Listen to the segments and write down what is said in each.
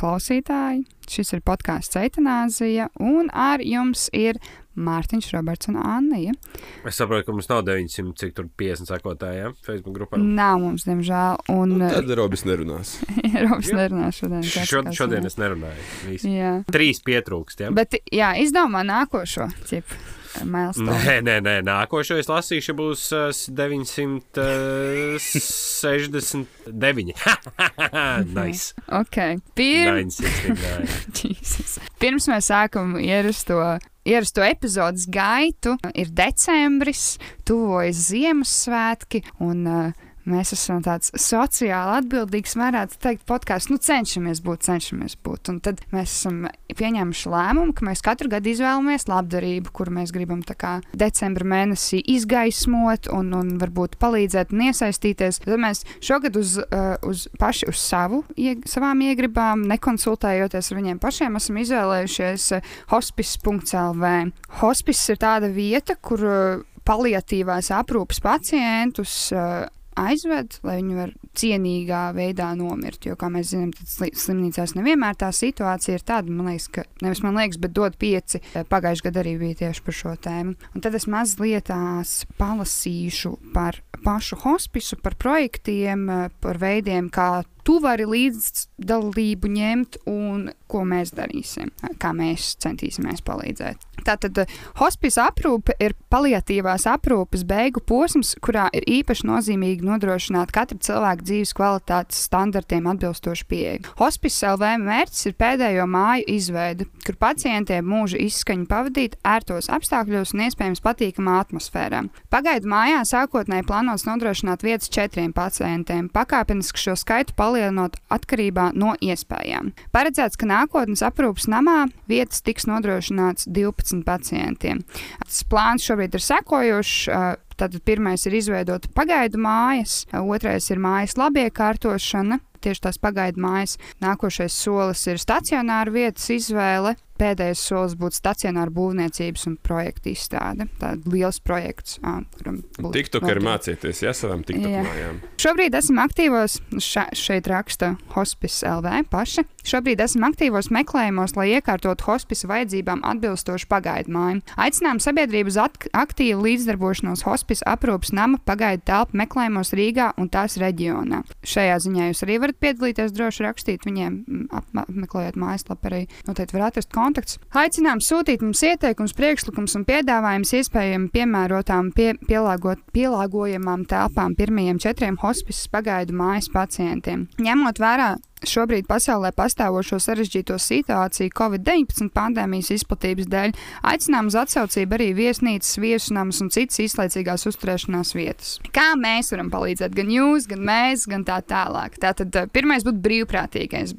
klausītāji! Šis ir podkāsts Eitanāzija, un ar jums ir Mārtiņš, Roberts un Anija. Es saprotu, ka mums nav 900, cik tur 50 sekotāji ja? Facebook grupā. Nav mums, diemžēl. Un, Nu, tad Robis nerunās. Robs nerunā šodien. kāds Šod, kāds šodien es nerunāju. Jā. Trīs pietrūkst. Ja? Bet, jā, izdomā nākošo ķip. Milestone. Nē, nē, nē, nākošo es lasīšu, būs uh, 969. nice. Ok. Pirms, 969. Jesus. Pirms mēs sākam ierasto, ierasto epizodes gaitu, ir decembris, tuvojas Ziemassvētki, un uh, mēs esam tāds sociāli atbildīgs, varētu teikt, podkāsts. Nu, cenšamies būt, cenšamies būt. Un tad mēs esam pieņēmuši lēmumu, ka mēs katru gadu izvēlamies labdarību, kuru mēs gribam kā decembra mēnesī izgaismot un, un varbūt palīdzēt un iesaistīties. Tad mēs šogad uz, uh, uz paši uz savu, ieg, savām iegribām, nekonsultējoties ar viņiem pašiem, esam izvēlējušies uh, hospice.lv. Hospice ir tāda vieta, kur uh, paliatīvās aprūpas pacientus uh, aizved, lai viņi var cienīgā veidā nomirt. Jo, kā mēs zinām, tad sli slimnīcās nevienmēr tā situācija ir tāda. Man liekas, ka nevis man liekas, bet dod pieci. Pagājušajā gadā arī bija tieši par šo tēmu. Un tad es mazliet palasīšu par pašu hospisu, par projektiem, par veidiem, kā tu vari līdzdalību ņemt un ko mēs darīsim, kā mēs centīsimies palīdzēt. Tātad hospice aprūpe ir paliatīvās aprūpes beigu posms, kurā ir īpaši nozīmīgi nodrošināt katra cilvēka dzīves kvalitātes standartiem atbilstošu pieeju. Hospice LV mērķis ir pēdējo māju izveide, kur pacientiem mūža izskaņu pavadīt ērtos apstākļos un iespējams patīkamā atmosfērā. Pagaidu mājā sākotnēji plānots nodrošināt vietas četriem pacientiem, pakāpeniski šo skaitu palielinot atkarībā no iespējām. Paredzēts, ka nākotnes aprūpas namā vietas tiks nodrošināts 12 pacientiem. Tas plāns šobrīd ir sekojošs. Tātad pirmais ir izveidot pagaidu mājas, otrais ir mājas labiekārtošana, tieši tās pagaidu mājas. Nākošais solis ir stacionāra vietas izvēle. Pēdējais solis būtu stacionāra būvniecības un projekta izstāde. Tāds liels projekts, kuram. TikTok arī mācīties, ja savām TikTok Jā. mājām. Šobrīd esam aktīvos, ša, šeit raksta Hospice LV paši. Šobrīd esam aktīvos meklējumos, lai iekārtotu hospice vajadzībām atbilstošu pagaidu māju. Aicinām sabiedrību uz aktīvu līdzdarbošanos hospice aprūpas nama pagaidu telpu meklējumos Rīgā un tās reģionā. Šajā ziņā jūs arī varat piedalīties, droši rakstīt viņiem, apmeklējot mājaslapu, arī noteikti var atrast kontaktus. Aicinām sūtīt mums ieteikumus, priekšlikumus un piedāvājumus iespējami piemērotām, pie, pielāgot, pielāgojamām telpām pirmajiem četriem hospices pagaidu mājas pacientiem. Ņemot vērā šobrīd pasaulē pastāvošo sarežģīto situāciju Covid-19 pandēmijas izplatības dēļ, aicinām uz atsaucību arī viesnīcas, viesunamas un citas izlaicīgās uzturēšanās vietas. Kā mēs varam palīdzēt? Gan jūs, gan mēs, gan tā tālāk. Tātad pirmais būtu brīvprātīgais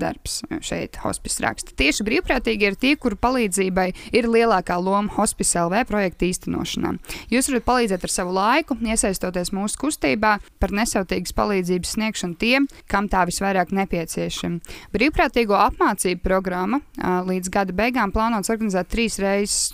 darbs šeit, hospice raksta. Tieši brīvprātīgi ir tie, kuru palīdzībai ir lielākā loma hospice LV projekta īstenošanā. Jūs varat palīdzēt ar savu laiku, iesaistoties mūsu kustībā par nesautīgas palīdzības sniegšanu tiem, kam tā visvairāk nepieciešama. Brīvprātīgo apmācību programma līdz gada beigām plānots organizēt trīs reizes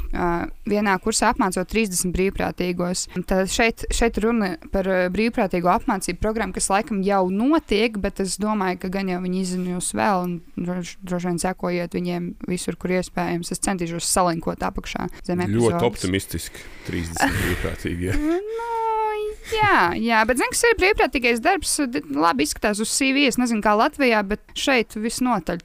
vienā kursā apmācot 30 brīvprātīgos. Tad šeit, šeit runa par brīvprātīgo apmācību programmu, kas laikam jau notiek, bet es domāju, ka gan jau viņi izziņos vēl un droši, vien sekojiet viņiem visur, kur iespējams. Es centīšos salinkot apakšā zem Ļoti optimistiski. 30 brīvprātīgi. Ja. Nu, jā, jā, bet zinu, kas ir brīvprātīgais darbs. Labi izskatās uz CV. Es nezinu, kā Latvijā, bet šeit visnotaļ.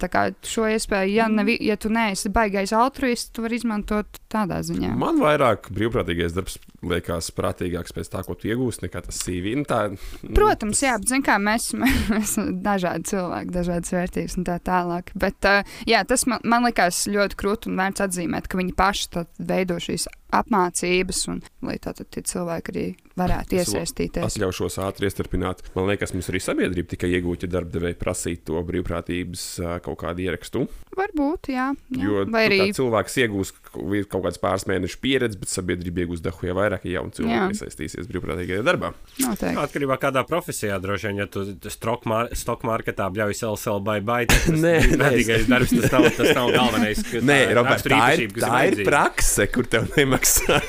Šo iespēju, ja, nevi, ja tu neesi baigais altruists, tu vari izmantot tādā ziņā. Man vairāk brīvprātīgais darbs liekas prātīgāks pēc tā, ko tu iegūsi, nekā tas CV. Nu, tā, nu, Protams, jā, bet zin kā, mēs, mēs esam dažādi cilvēki, dažādas vērtības un tā tālāk. Bet uh, jā, tas man, man likās ļoti krūti un vērts atzīmēt, ka viņi paši veido šīs apmācības, un lai tātad tie cilvēki arī varētu Es- iesaistīties. Es ļaušos ātri iestarpināt. Man liekas, mums arī sabiedrība tikai iegūta, ja darbdevēji prasītu to brīvprātības kaut kādu ierakstu. Varbūt, jā. jā. Jo Vai arī cilvēks iegūs kaut kādas pāris mēnešu pieredzi, bet sabiedrība iegūs dahu jau vairāk, ja jauni Jā. cilvēki iesaistīsies brīvprātīgajā darbā. noteikti. Atkarībā no kādā profesijā droši vien, ja tu stock mar- stock marketā bļauj sell, sell, buy, buy, tad tas Nē, vērtīgais darbs, tas nav, tas nav galvenais. Nē, Robert, tā ir, tā ir prakse, kur tev nemaksā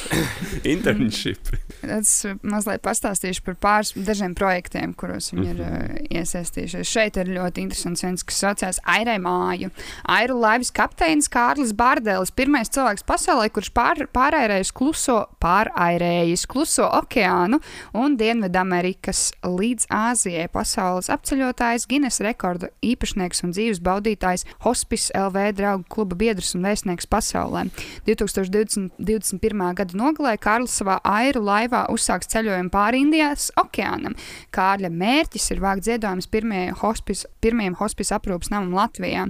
internship. Es mazliet pastāstīšu par pāris dažiem projektiem, kuros viņi ir uh, iesaistījušies. Šeit ir ļoti interesants viens, kas saucās Airai Māju. Airu laivas kapteinis Kārlis Bārdēlis, pirmais cilvēks pasaulē, kurš pār, pārērējis kluso, pārērējis kluso okeānu un Dienvidamerikas līdz Āzijai. Pasaules apceļotājs, Guinness rekorda īpašnieks un dzīves baudītājs, Hospice LV draugu kluba biedrs un vēstnieks pasaulē. 2021. gada nogalē Kārlis savā airu laivā uzsāks ceļojumu pāri Indijas okeānam. Kārļa mērķis ir vākt ziedojumus pirmajai hospice, pirmajam hospice aprūpas namam Latvijā.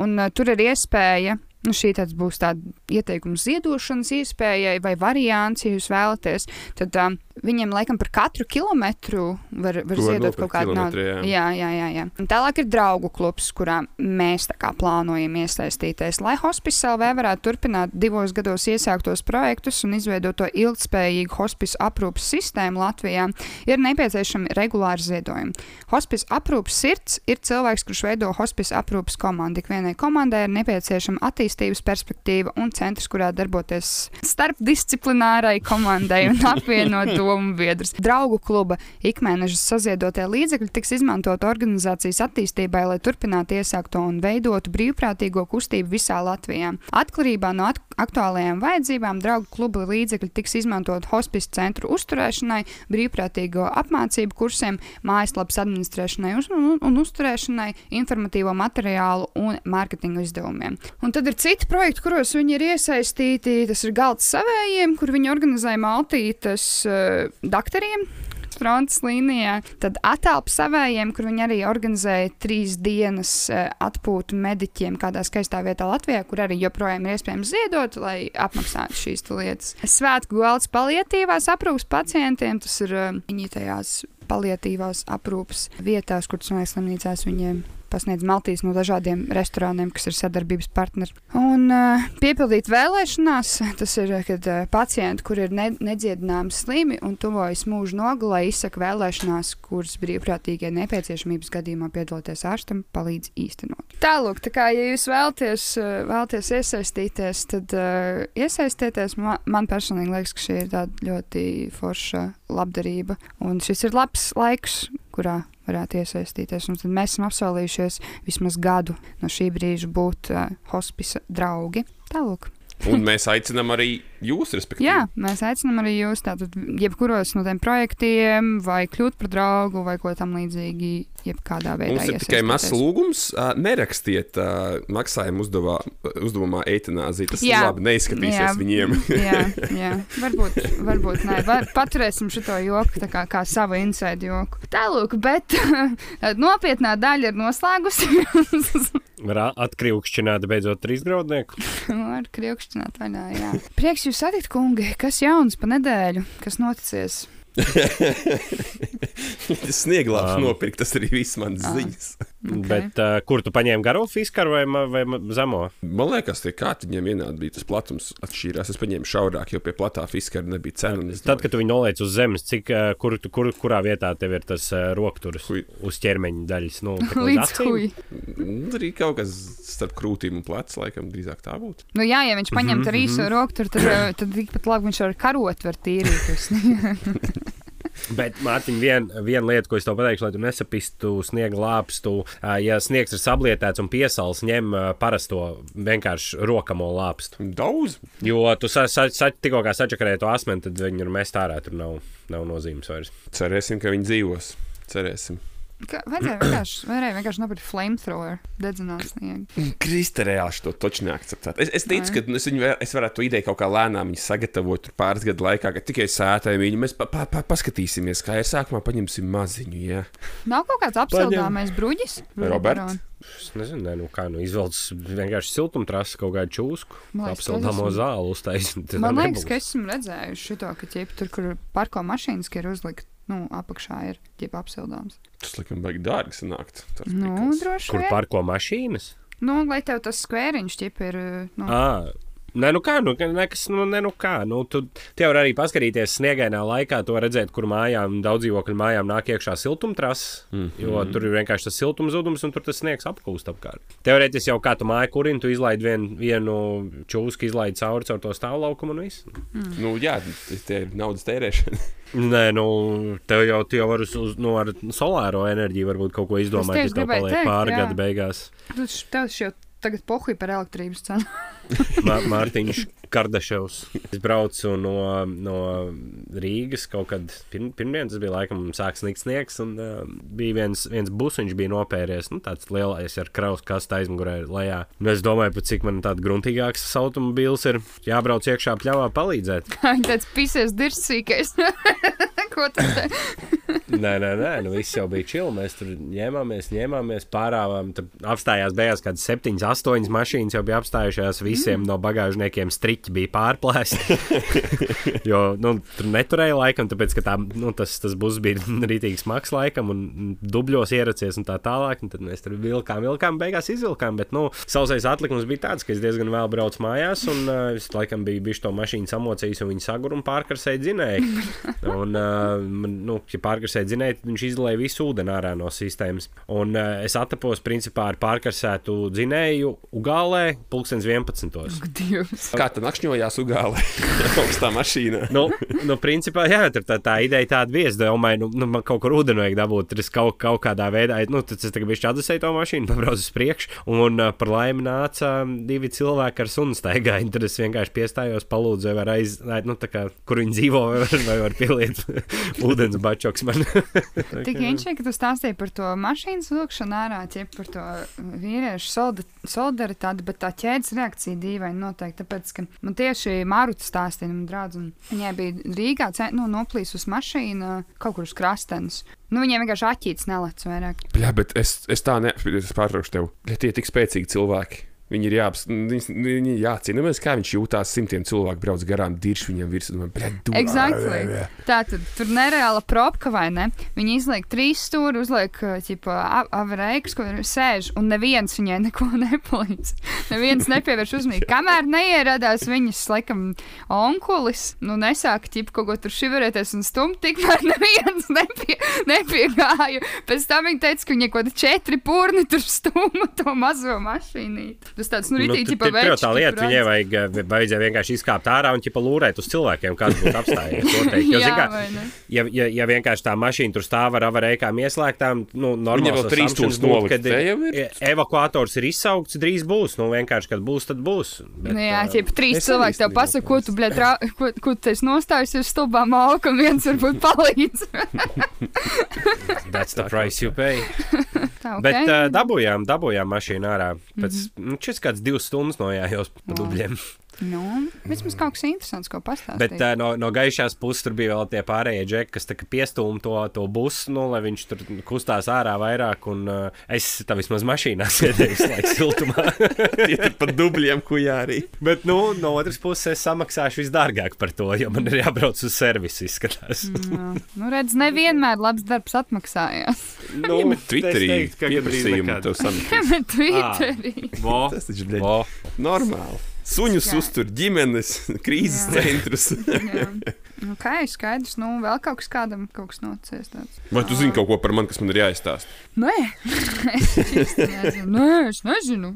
Un, uh, tur ir iespēja. Nu, šī būs tāda ieteikuma ziedošanas iespējai vai variants, ja jūs vēlaties. Tad um, viņiem laikam par katru kilometru var, var Tu ziedot nopirkt kaut kādu naudu. jā. Jā, jā, jā, tālāk ir draugu klubs, kurā mēs plānojam iesaistīties, lai hospice LV varētu turpināt divos gados iesāktos projektus un izveidot to ilgspējīgu hospice aprūpas sistēmu Latvijā, ir nepieciešami regulāri ziedojumi. Hospice aprūpas sirds ir cilvēks, kurš veido hospice aprūpas komandu. Ik vienai komandai ir nepieciešama attīstības perspektīva un centrs, kurā darboties starpdisciplinārai komandai un apvienot domu biedrus. Draugu kluba ikmēneša saziedotie līdzekļi tiks izmantot organizācijas attīstībai, lai turpinātu iesākto un veidotu brīvprātīgo kustību visā Latvijā. Atkarībā no at aktuālajām vajadzībām draugu kluba līdzekļi tiks izmantot hospice centru uzturēšanai, brīvprātīgo apmācību kursiem, mājaslapas administrēšanai un, un uzturēšanai, informatīvo materiālu un mārketinga izdevumiem. Un tad ir citi projekti, kuros viņi ir iesaistīti. Tas ir galds savējiem, kur viņi organizē maltītes uh, doktoriem. Frontes līnijā, tad attēlpu savējiem, kur viņi arī organizēja trīs dienas uh, atpūtu mediķiem kādā skaistā vietā Latvijā, kur arī joprojām ir iespējams ziedot, lai apmaksātu šīs lietas. Svētku galds paliatīvās aprūpas pacientiem, tas ir uh, viņi tajās paliatīvās aprūpas vietās, kur tas liekas slimnīcās viņiem pasniedz maltīs no dažādiem restorāniem, kas ir sadarbības partneri. Un uh, piepildīt vēlēšanās, tas ir, kad uh, pacienti, kur ir ne, nedziedināmi slimi un tuvojas mūža nogalē, izsaka vēlēšanās, kuras brīvprātīgie nepieciešamības gadījumā piedalīties ārstam palīdz īstenot. Tālūk, tā kā ja jūs vēlaties, uh, vēlaties iesaistīties, tad uh, iesaistieties. Man, man personīgi liekas, ka šī ir tāda ļoti forša labdarība. Un šis ir labs laiks, kurā varētu iesaistīties. Un tad mēs esam apsolījušies vismaz gadu no šī brīža būt uh, hospisa draugi. Tālāk. Un mēs aicinām arī jūs, respektīvi. Jā, mēs aicinām arī jūs, tātad, jebkuros no tiem projektiem, vai kļūt par draugu, vai ko tam līdzīgi, jebkādā veidā. Mums ir tikai mazs lūgums. ā, Nerakstiet uh, maksājumu uzdevā, uzdevumā eitanāzija. Tas Jā. labi neizskatīsies Jā. viņiem. jā, jā, varbūt, varbūt nē. Var, paturēsim šo joku tā kā, kā savu inside joku. Tālāk, bet nopietnā daļa ir noslēgusies. Var atkrīvkšķināt beidzot trīs graudnieku. Ar kriekšķināt vaļā, jā. Prieks jūs satikt, kungi, kas jauns pa nedēļu, kas noticies? Snieglāps nopirkt, tas arī viss manas Ah. ziņas. Okay. Bet uh, kur tu paņēmi garo fiskaru vai, vai zemo? Man liekas, tie kārtiņiem vienādi bija tas platums atšķīrās. Es paņēmu šaurāk, jo pie platā fiskara nebija cena. Tad, kad tu viņu noliec uz zemes, cik, uh, kur, tu- kur, kurā vietā tev ir tas uh, rokturis Hui. uz ķermeņa daļas? Nu, Līdz kuģi. "Mm, Arī kaut kas starp krūtīm un plecu, laikam, drīzāk tā būtu. Nu, jā, ja viņš paņem Mhm, ar īso roku, tur, tad, eh, tad tikpat labi viņš ar karot var tīrīt. Bet, Mārtiņ, viena vien lieta, ko es tev pateikšu, lai tu nesapistu sniega lāpstu, ja sniegs ir sablietēts un piesals, ņem parasto vienkārši rokamo lāpstu. Daudz. Jo tu sa, sa, sa, tikko kā sačakarēji to asmeni, tad viņi ir mest ārā, tur nav, nav nozīmes vairs. Cerēsim, ka viņi dzīvos. Cerēsim. Vajadzēja vienkārši, varēja vienkārši nopirkt flamethrower, dedzināt sniegu. Krista reāli to toču neakceptēt. Es, es ticu, ka es, viņu, es varētu to ideju kaut kā lēnām viņu sagatavot tur pāris gadu laikā, ka tikai sētājiem viņi mēs pa, pa, pa, paskatīsimies, kā ir sākumā paņemsim maziņu. Ja. Nav kaut kāds apsildāmais bruģis? Robert? Es nezinu, ne, nu kā nu izvelc vienkārši siltumtrasu kaut kādu čūsku. Apsildāmo ka es esmu- zāli uztaisīt. Man liekas, ka esmu redzējuši šo, ka ķip, tur, kur parko mašīnas, ka ir uzlikt, nu, apakšā ir ķip apsildāms. Tas likam baigi dārgi sanākt. Nu, droši Kur vien. parko mašīnas? Nu, lai tev tas skvēriņš ķip ir, nu, À, Nē, nu kā, nu, ka- nekas, nu, ne, nu kā, nu, tu, tu var arī paskatīties sniegainā laikā, to redzēt, kur mājām, daudz dzīvokļu mājām nāk iekšā siltumtrases, mm -hmm. jo tur ir vienkārši tas siltums zudums un tur tas sniegs apkūst apkārt. Teorētiski jau kā tu māju kurinu, tu izlaidi vien, vienu čūsku, izlaidi cauri caur to stāvlaukumu un viss. Nu, jā, tas tie ir naudas tērēšana. Nē, nu, tev jau, tu jau vari uz, uz, nu, ar solāro enerģiju varbūt kaut ko izdomāt, kas tev paliek pāri gada beigās. šī jau tagad pohuj par elektrības cenu. Mā, Mārtiņš Kardeševs. Es braucu no, no Rīgas kaut kad pirm, pirmdien, tas bija laikam sāks sniegt sniegs, un uh, bija viens, viens busiņš bija nopēries, nu tāds lielais ar kraus kastu aizmugurē lejā. Un es domāju, pat cik man tāda gruntīgāks automobīls ir jābrauc iekšā pļavā palīdzēt. Tāds pisies dirsīgais. Ko tas te? Nē, nē, nē, nu viss jau bija čili. Mēs tur ņēmāmies, ņēmāmies, pārāvām. Apstājās beigās kādas septiņas, astoņas mašīnas jau bija apstājušās. Visiem mm. no bagāžniekiem striķi bija pārplēsti. jo nu, tur neturēja laikam, tāpēc ka tā, nu, tas, tas būs bija rītīgi smags laikam un dubļos ieracies un tā tālāk. Un tad mēs tur vilkām, vilkām, beigās izvilkām. Bet nu, sausais atlikums bija tāds, ka es diezgan vēl braucu mājās un uh, es laikam biju bijis to mašīnu samocījis un viņi sagur un pārkarsēja dzinēju. Un, uh, nu, ja pārkarsēja dzinēju, viņš izlaiž visu ūdeni ārā no sistēmas. Un uh, es atapos principā ar pārkarsētu dzinēju Ugālē pulkstens 11. Dievs. Kā tā nakšņojās Ugālē? Augstā mašīnā. nu, nu, principā, jā, tur tā, tā ideja tāda. Es domāju, nu, nu, man kaut kur ūdeni vajag dabūt. Tad es kaut, kaut kādā veidā, nu, tad es tagad biju atdusēju to mašīnu, pabraucu uz priekšu. Un uh, par laimi nāca um, divi cilvēki ar sunu staigāju. Tad es vienkārši piestājos, palūdzu, vai var aiz, nu, tā kā, kur viņi dzīvo, vai var, vai var pieliet ūdens bačoks man. Tik inčīgi, ka tu stāstīji par to mašīnas vilkšanu ārā, tie par to vīriešu solda- solidaritāti, bet tā ķēdes reakcija dīvaini noteikti. Tāpēc, ka man tieši Māruta stāstīja, man draudz, un viņai bija Rīgā nu, noplīsus mašīna kaut kur uz krastenes. Nu, viņiem vienkārši aķīts nelec vairāk. Jā, bet es, es tā neapstrīdos, es pārtraukšu tevi. Ja tie ir tik spēcīgi cilvēki. Viņi ir jāaps- viņas- viņi ir jācīnās, kā viņš jūtās. Simtiem cilvēku brauc garām, dirž viņam virsū. Exactly. Tā tad tur nereāla propka vai ne? Viņi izliek trīs stūri, uzliek avreikus, kur sēž, un neviens viņai neko nepalīdz. Neviens nepievērš uzmanību. Kamēr neieradās viņas, laikam, onkulis, nu nesāka ķipa kaut ko tur šiverēties un stumt, tikmēr neviens nepie, nepiegāja. Pēc tam viņi teica, ka viņai kaut kādi četri purni tur stūma to mazo mašīnīti. Tas tāds, nu, rītīgi, ķipa, tā, lieta, tur viņai vajag, eh, vajadzēja vienkārši izkāpt ārā un ķipa lūrēt uz cilvēkiem, kas būtu apstājies. noteikti. Jo, Jā, kā, ja, ja, ja vienkārši tā mašīna tur stāv ar avarēkām ieslēgtām, nu, normāli. vēl trīs stūrus nolikt, jau ir. Evakuators ir izsaukts, drīz būs. Nu, vienkārši, kad būs, tad būs. Bet, Nu, jā, ā, tie trīs cilvēki tev pasaka, ko tu, bļet, rā, ko, ko tu esi nostājusies stulbā malka, un viens varbūt palīdz. That's the price you pay. Tā, Bet okay. uh, dabūjām, dabūjām mašīnu ārā. Pēc mm -hmm. Šis kāds divas stundas nojājos pa dubļiem. Nu, vismaz kaut kas interesants, ko pastāstīt. Bet uh, no, no gaišās puses tur bija vēl tie pārējie džeki, kas piestūma to, to busu, nu, lai viņš tur kustās ārā vairāk. Un uh, es tā vismaz mašīnā sēdēju, lai siltumā. Tie ir pat dubļiem, ko jārī. Bet nu, no otras puses es samaksāšu visdārgāk par to, jo man ir jābrauc uz servisu. Izskatās. Jā. Nu, redz, nevienmēr labs darbs atmaksājās. nu, Twitterī es teiktu, ka gandrīz pieprasījumu tev sameklēt. Bet Twitterī. Tas taču ir vo. normāli. Suņus Jā. uztur ģimenes, krīzes Jā. centrus. Jā. Nu, kā ir skaidrs, nu, vēl kaut kas kādam kaut kas nocies tāds. Vai tu zini kaut ko par mani, kas man ir jāizstāsta? Nē, es nezinu. Nē, es nezinu.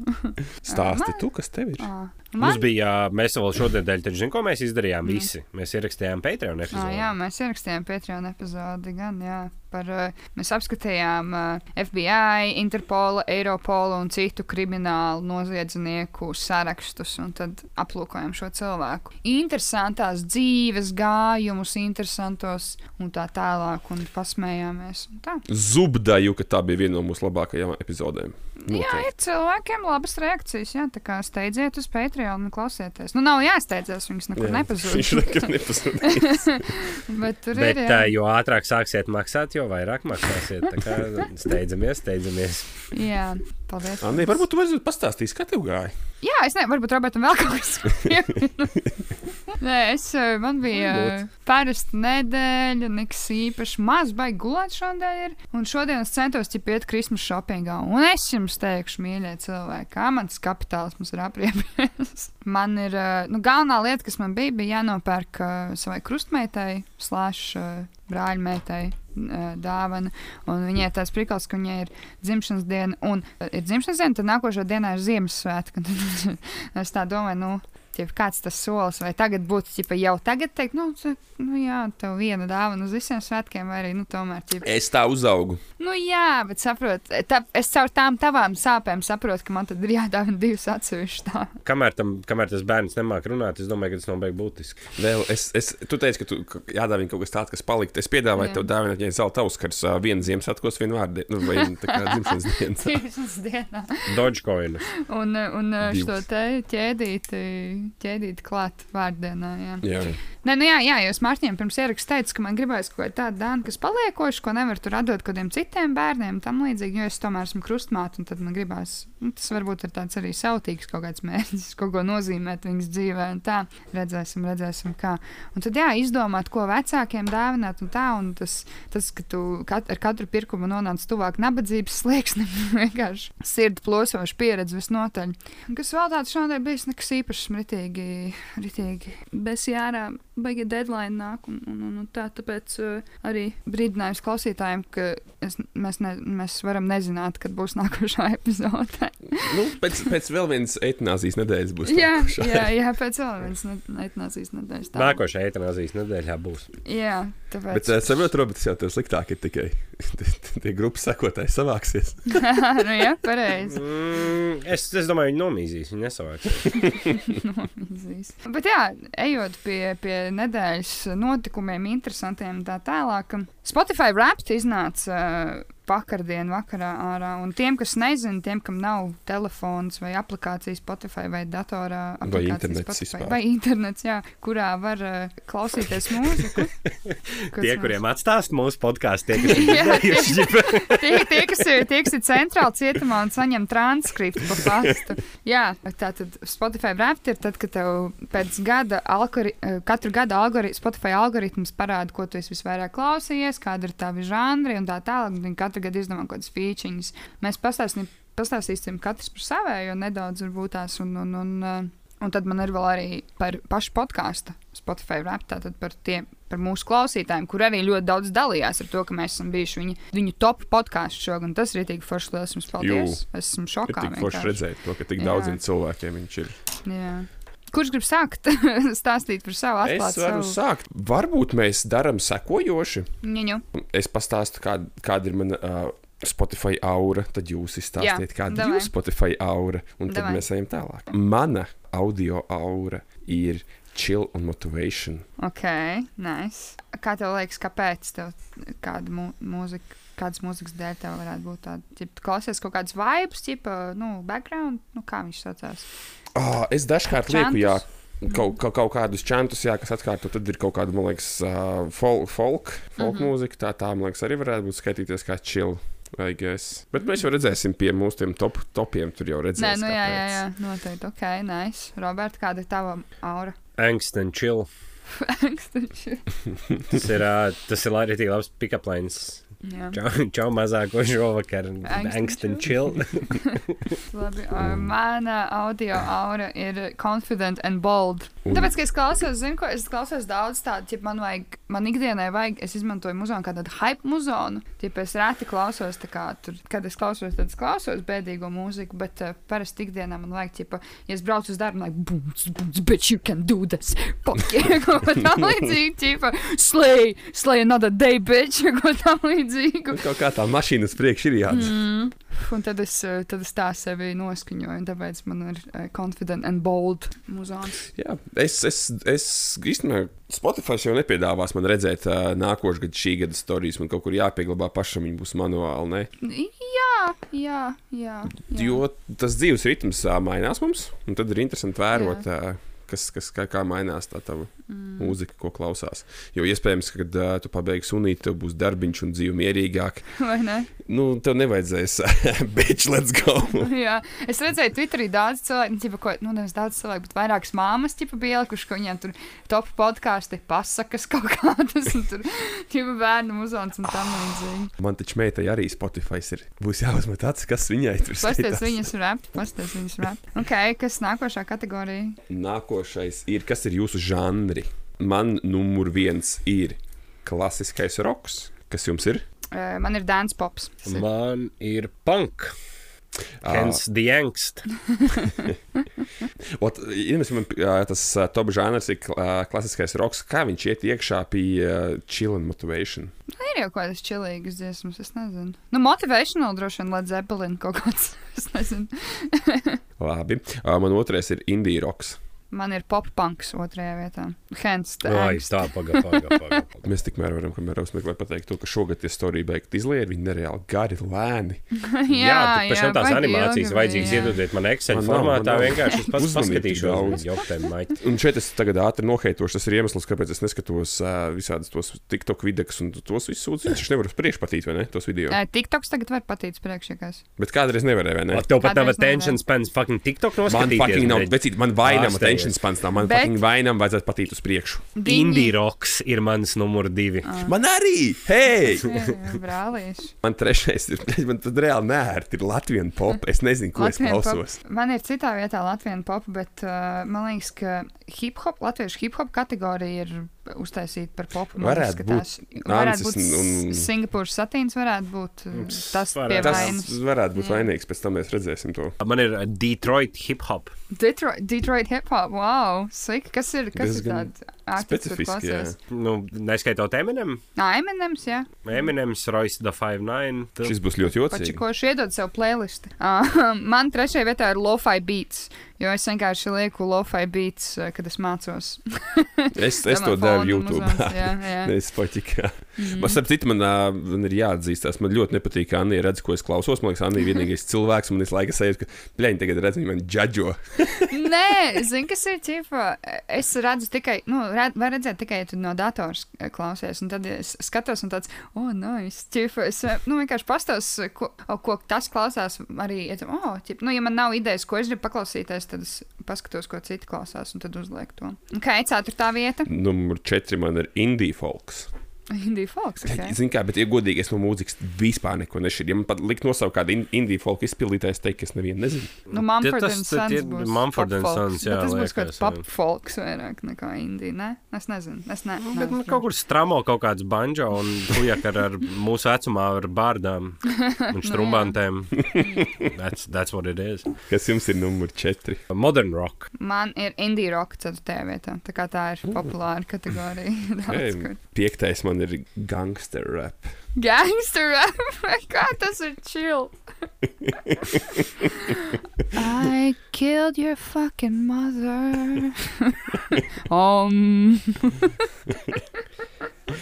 Stāsti tu, kas tev ir. Ā, Mums Man, bija, mēs vēl šodien dēļ, tad zinām, ko mēs izdarījām visi. Mēs ierakstījām Patreon epizodi. jā, mēs ierakstījām Patreon epizodi gan, jā. Par, mēs apskatījām FBI, Interpola, Eiropola un citu kriminālu noziedznieku sarakstus, un tad aplūkojam šo cilvēku. Interesantās dzīves gājumus, interesantos un tā tālāk, un pasmējāmies. Un tā. Zubdaju, ka tā bija viena no mūsu labākajām epizodēm. Jā, ir cilvēkiem labas reakcijas. Jā, tā kā steidziet uz Patreon un klausieties. Nu, nav jāsteidzas, viņas nekur nepazūd. Viņš nekur nepazudīs. Bet tur Bet ir. Jā, jo ātrāk sāksiet maksāt, jo vairāk maksāsiet. Tā kā steidzamies, steidzamies. jā paldies. Anī, varbūt tu varētu pastāstīt, kā tev gāja. Jā, es nezinu, varbūt Robertam vēl kaut kas. Nē, es, eh, man bija eh, parasta nedēļa, nekas īpaši maz, baigi gulēt šodien. Ir. Un šodien es centos ķip iet Christmas shoppingā. Un es jums teikšu, mīļie cilvēki, kā mans kapitālisms ir apriepies. man ir, eh, nu, galvenā lieta, kas man bija, bija jānopērk savai krustmeitai, uh, brāļmeitai dāvana. Un viņai tāds prikals, ka viņai ir dzimšanas diena, un ir dzimšanas diena, tad nākošā dienā ir Ziemassvētka. es tā domāju, nu, ķip, kāds tas solis, vai tagad būtu ķipa, jau tagad teikt, nu, c- nu jā, tev viena dāvana uz visiem svētkiem, vai arī, nu, tomēr, ķip, Es tā uzaugu. nu, jā, bet saprot, tā, es caur tām tavām sāpēm saprotu, ka man tad ir jādāvina divas atsevišķas tā. Kamēr, tam, kamēr tas bērns nemāķi runāt, es domāju, ka tas nav beigas būtiski. Vēl es, es, tu teici, ka tu jādāvina kaut kas tāds, kas palikt. Es piedāvāju Jā. tev dāvināt, ja zelta auskars, vienu Ziemassvētkos, vienu vārdu, nu, vai tā kā dzimšanas dienas. Dzimšanas dienā. Dogecoin. Un, un uh, šo Divas. te ķēdīti, ķēdīti klāt vārdienā, jā. Jā, Nē, nu jā, jā, jo es Mārtiņam pirms ierakstā teicu, ka man gribēs kaut ko tādu dāvanu, kas paliekoši, ko nevar tur atdot kādiem citiem bērniem, tam līdzīgi, jo es tomēr esmu krustmāte, un tad man gribās, nu, tas varbūt ir tāds arī sautīgs kaut kāds mērķis, kaut ko nozīmēt viņas dzīvē, un tā, redzēsim, redzēsim, kā. Un tad, jā, izdomāt, ko vecākiem dāvināt, un tā, un tas, tas ka tu kat, ar katru pirkumu nonāc tuvāk nabadzības slieksnim, vienkārši sirdi plosoša pieredze visnotaļ. Kas vēl tāds šodien bijis nekas īpašs, ritīgi, ritīgi bez jārā, baigi deadline nāk, un, un, un, tā, tāpēc uh, arī brīdinājums klausītājiem, ka es, mēs, ne, mēs varam nezināt, kad būs nākošā epizode. nu, pēc, pēc vēl vienas etnāzijas nedēļas būs. jā, nākošā. jā, jā, pēc vēl vienas etnācijas nedēļas. tā. Nākošais eitanāzijas nedēļā būs. Jā, tāpēc. Bet es saprotu, Roberts, jau tev sliktāk ir tikai tie grupas sekotāji savāksies. nu, jā, pareizi. Mm, es, es domāju, viņi nomīzīs, viņi nesavāks. Bet jā, ejot pie, pie nedēļas notikumiem, interesantiem un tā tālāk. Spotify Wrapped iznāca uh, vakardien vakarā ārā. Un tiem, kas nezina, tiem, kam nav telefons vai aplikācijas Spotify vai datorā Vai internets Spotify, vai internets, jā, kurā var uh, klausīties mūziku. Tie, mums- kuriem atstāst mūsu podkāstu, tie, kas ir tie, tie, kas ir, tie, kas ir centrāli cietumā un saņem transkriptu pa pastu. Jā, tā tad Spotify Wrapped ir tad, kad tev pēc gada algori, eh, katru gadu algori, Spotify algoritms parāda, ko tu esi visvairāk klausījies, kāda ir tavi žanri un tā tālāk. Viņi katru gadu izdomā kaut kādas features. Mēs pastāstīsim, pastāstīsim katrs par savējo nedaudz varbūt tās un, un, un, eh, un tad man ir vēl arī par pašu podkāstu Spotify Wrapped, tātad par tiem. Par mūsu klausītājiem, kur arī ļoti daudz dalījās ar to, ka mēs esam bijuši viņa, viņu top podkāstu šogad. un Tas ir rītīgi forši. Lielas jums paldies. Es esmu Ir šokā. tik forši vienkārši. redzēt to, ka tik Jā. daudziem cilvēkiem viņš ir. Jā. Kurš grib sākt stāstīt par savu Es atklātu varu savu sākt. Varbūt mēs darām sekojoši. ņuņu? Es pastāstu, kāda, kāda ir mana uh, Spotify aura, tad jūs izstāstiet, kāda ir jūsu Spotify aura, un tad Davai. mēs ejam tālāk. Mana audio aura ir chill un motivation. Ok, nice. Kā tev liekas, kāpēc tev kāda mu mūzika? Kādas mūzikas dēļ tev varētu būt tāda? Tu klausies kaut kādas vibes, tipa, nu, background, nu, kā viņš saucās? Oh, es dažkārt lieku, jā, kaut, kaut, kaut kādus čantus, jā, kas atkārto. Tad ir kaut kāda, man liekas, uh, folk, folk, folk mm Mhm. -hmm. mūzika. Tā, tā, man liekas, arī varētu būt skaitīties kā chill. I guess. Bet mēs jau redzēsim, pie mūsu top, topiem tur jau Nē, redzēsim. nu, jā, jā, jā, noteikti. Ok, nice. Roberta, kāda ir tava aura? Angst and chill. Angstuši. Tas ir, ā, tas ir arī tik labs pick-up lines. Čau, čau mazāko šovakar. Angst and chill. Labi, mana audio aura ir confident and bold. Un- Tāpēc, ka es klausos, zinu, ko es klausos daudz tādu, ja man vajag, man ikdienai vajag, es izmantoju muzonu kā tādu hype muzonu. Ja es reti klausos, tā kā tur, kad es klausos, tad es klausos bēdīgo mūziku, bet uh, parasti ikdienā man vajag, ķipa, ja es braucu uz darbu, man vajag, bums, bums, bitch, you can do this. Fuck yeah, ko tam līdzīgi, ķipa, slay, slay another day, bitch, ko tam līdzīgi. Līdzīgu. Kaut kā tā mašīna uz priekšu ir jādara. Mm. Un tad es, eh, tad es tā sevi noskaņoju, un tāpēc man ir uh, confident and bold muzons. Jā, es, es, es īstenībā Spotify jau nepiedāvās man redzēt uh, nākošais gada, šī gada stāstus. Man kaut kur jāpieglabā pašam, viņi būs manuāli. Ne? Jā, jā, jā. jā. Jo tas dzīves ritms uh, mainās mums, un tad ir interesanti vērot. Uh, kas, kas kā, kā mainās tā tava mm. mūzika, ko klausās. Jo iespējams, ka, kad uh, tu pabeigsi sunīt, tev būs darbiņš un dzīve mierīgāk. Vai ne? Nu, tev nevajadzēs, bitch, let's go. Jā, es redzēju, Twitterī daudz cilvēku, nu, ķipa, ko, nu, nevis daudz cilvēku, bet vairākas māmas, ķipa, bija ielikuši, ka viņiem tur top podkāsti, pasakas kaut kādas, un tur, ķipa, bērnu muzons un tam līdzīgi. Man taču meitai arī Spotify ir. Būs jāuzmet acis, kas viņai tur Pasties viņas rap, pasties viņas rap. Ok, kas nākošā kategorija? Nākošais ir, kas ir jūsu žanri? Man numur viens ir klasiskais roks. Kas jums ir? Uh, man ir dance pops. Man ir punk. Hence the angst. Ot, man, tas uh, top žanrs ir uh, klasiskais roks. Kā viņš iet iekšā pie uh, chill and motivation? Ir jau kādas čilīgas dziesmas, es nezinu. Nu, motivational droši vien Led Zeppelin kaut kāds, es nezinu. Labi. Uh, man otrais ir indie roks. Man ir pop-punks otrajā vietā. Ai, angst. tā, pagaidi, pagaidi. Paga, paga. Mēs tikmēr varam, kamēr uzmeklēt, pateikt, to, ka šogad tie storija beigti izliet, viņi nereāli gari, lēni. Jā, bet pēc tam tās animācijas vajadzīgas jā. iedodiet man Excel Man nav, formātā. man nav. Vienkārši es pats paskatīšos uz joptēm maķi. Un šeit es tagad ātri noheitošu. Tas ir iemesls, kāpēc es neskatos uh, visādus tos TikTok videos un tos visus sūdzības. Viņš nevar uz priekšu patīt, vai ne? Tos video. Ē, TikToks tagad var patīt priekšākais. Bet kādreiz nevarēja, vai ne? Tev pat nav attention spans fucking TikTok Man noskatīties. fucking nav, bet man vainam Ārstējies. Attention spans nav. Man Bet- fucking vainam vajadzētu patīt uz priekšu. Indie rocks ir mans numur divi. Man arī! Hei! Brālīši. Man trešais ir, man tad reāli nērti ir Latvijas pop. Es nezinu, ko es Latvienu klausos. pop- Man ir citā vietā Latvijas pop, bet uh, man liekas, ka hip hop, latviešu hip hop kategorija ir uztaisīta par popu. man Varētu būt Varētu būt un-. Singapūras satīns, varētu būt uh, tas varētu. Tas varētu būt vainīgs, pēc tam mēs redzēsim to. Man ir Detroit hip hop. Detroit, Detroit hip hop, wow, sik, kas ir, kas ir Diezgan tāds artists, kur Specifiski, jā. Nu, neskaitot Eminem. Nā, Eminems, jā. Eminems, Royce the 59. Tu- Šis būs ļoti jocīgs. Pačikoši iedod sev playlisti. Man trešajā vietā ir lo-fi beats, jo es vienkārši lieku lo-fi beats, kad es mācos. Es, es to fona YouTube. jā, jā. Es patīkā. Mm. Man, starp citu, man, man ir jāatzīstās, man ļoti nepatīk, ka Anna redz, ko es klausos. Man liekas, Anna ir vienīgais cilvēks, man ir laika sajūta, ka blēņi tagad redz, viņa man džadžo. Nē, zini, kas ir ķipa. Es redzu tikai, nu, red, var redzēt tikai, ja tu no dators eh, klausies. Un tad es skatos, un tāds, oh, ķipa. Es, eh, nu, vienkārši pastos, ko, o, ko tas klausās. Arī, ja, tu- oh, ķipa, nu, ja man nav idejas, ko es gribu paklausīties, tad es paskatos, ko citi klausās, un tad uzlieku to. Ok, ceturtā vieta. Numur četri man ir indie folks. Indija Fox. Okay. Zini, kā, bet, ja godīgi, es no mūzikas vispār neko nešķiru. Ja man pat likt nosaukt kādu in indie folk izpildītāju, es teiktu, ka es nevienu nezinu. Nu, Mumford and Sons Mumford and folks, Sons, jā, tas būs kaut kāds pop folks vairāk nekā Indija, ne? Es nezinu, es ne. Nu, Bet, nu, kaut kur strāmo kaut kāds banjo un kujak ar, ar mūsu vecumā ar bārdām un strumbantēm. That's, that's what it is. Kas jums ir numur četri? Modern rock. Man ir indie rock ceturtajā vietā, tā kā tā ir populāra kategorija. Daudz Hey, piektais man ir gangster rap. Gangster rap, kā that's a chill. I killed your fucking mother. um,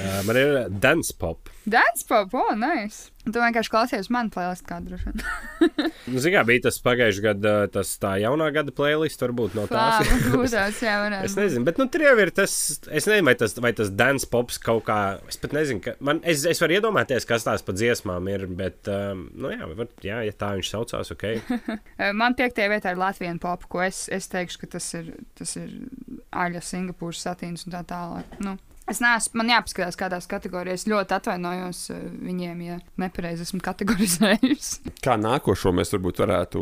Uh, man ir dance pop. dance pop, oh, nice. Tu vienkārši klausies manu playlist kādu droši vien. Nu, kā bija tas pagājušā gada, tas tā jaunā gada playlist, varbūt no tās. Būtās, jā, varētu. Es nezinu, bet nu, tur jau ir tas. Es nezinu, vai tas, vai tas dance pops kaut kā. Es pat nezinu, ka man, es, es varu iedomāties, kas tās pa dziesmām ir. Bet, um, nu, jā, var, jā, ja tā viņš saucās, ok. Eh, Man piektajā vietā ir Latvijas pop, ko es, es teikšu, ka tas ir, tas ir Aļa Singapūras satīns un tā tālāk. Nu. Es neesmu, man jāpaskatās, kādās kategorijās. Ļoti atvainojos eh, viņiem, ja nepareizi esmu kategorizējusi. Kā nākošo mēs varbūt varētu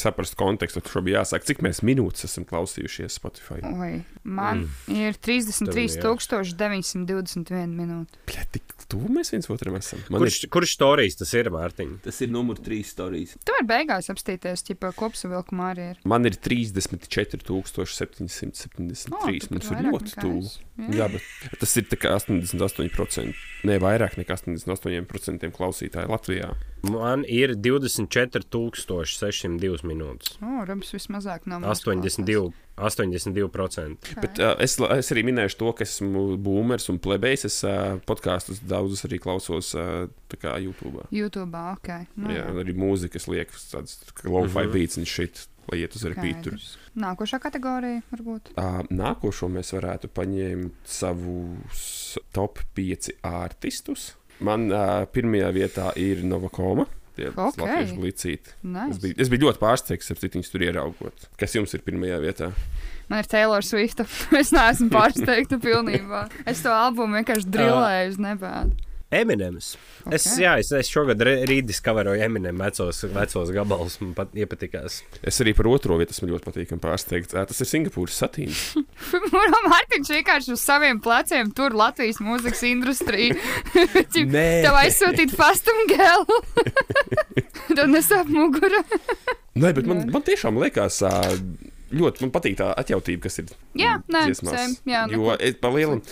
saprast kontekstu, šo bija jāsāk, cik mēs minūtes esam klausījušies Spotify. Oi, man mm. ir Tev ir 33,921 minūte. Tik tuvu mēs viens otram esam. Man Kurš, kurš storijas tas ir, Mārtiņ? ir, tas ir numur trīs stāstījis. Tu vari beigās apstīties, ja kopsavilkumā arī ir. Man ir 34,773. O, Mums ir ļoti tuvu. es. Jā, bet tas ir tā kā 88%, ne vairāk nekā 88% klausītāju Latvijā. Man ir 24,602 minūtes. O, Robs vismazāk nav. mūsu 82, 82%. klausās. Bet, uh, es, es arī minēšu to, ka esmu boomers un plebejs. Es uh, podkāstus daudzus arī klausos uh, YouTube. YouTube, ok. Nu, Jā, arī mūzikas liekas, tādas low-fi Mhm. beats un shit, lai iet uz repeatu. skaidrs. Nākošā kategorija varbūt. Uh, nākošo mēs varētu paņemt savus top 5 artistus. Man uh, pirmajā vietā ir Novakoma. Tie Ok. latviešu glicīti. Es Nice. biju, es biju ļoti pārsteigts ar citu tur ieraugot. Kas jums ir pirmajā vietā? Man ir Taylor Swift. es neesmu pārsteigta pilnībā. Es to albumu vienkārši drillēju uz nebēdu. Eminems. Okay. Es, jā, es, es šogad rītdiskaveroju Eminem vecos, vecos gabalus. Man pat iepatikās. Es arī par otro vietu esmu ļoti patīkami pārsteigts. Tas ir Singapūras satīns. Mārtiņš vienkārši uz saviem pleciem tur Latvijas mūzikas Nē. Tev aizsūtīt fastum gelu. Tev nesāp mugura. Nē, bet man, man tiešām liekas, ā, ļoti man patīk tā atjautība, kas ir. Jā, nē, dziesmās. same, jā, nu, jo ko- es pa lielam.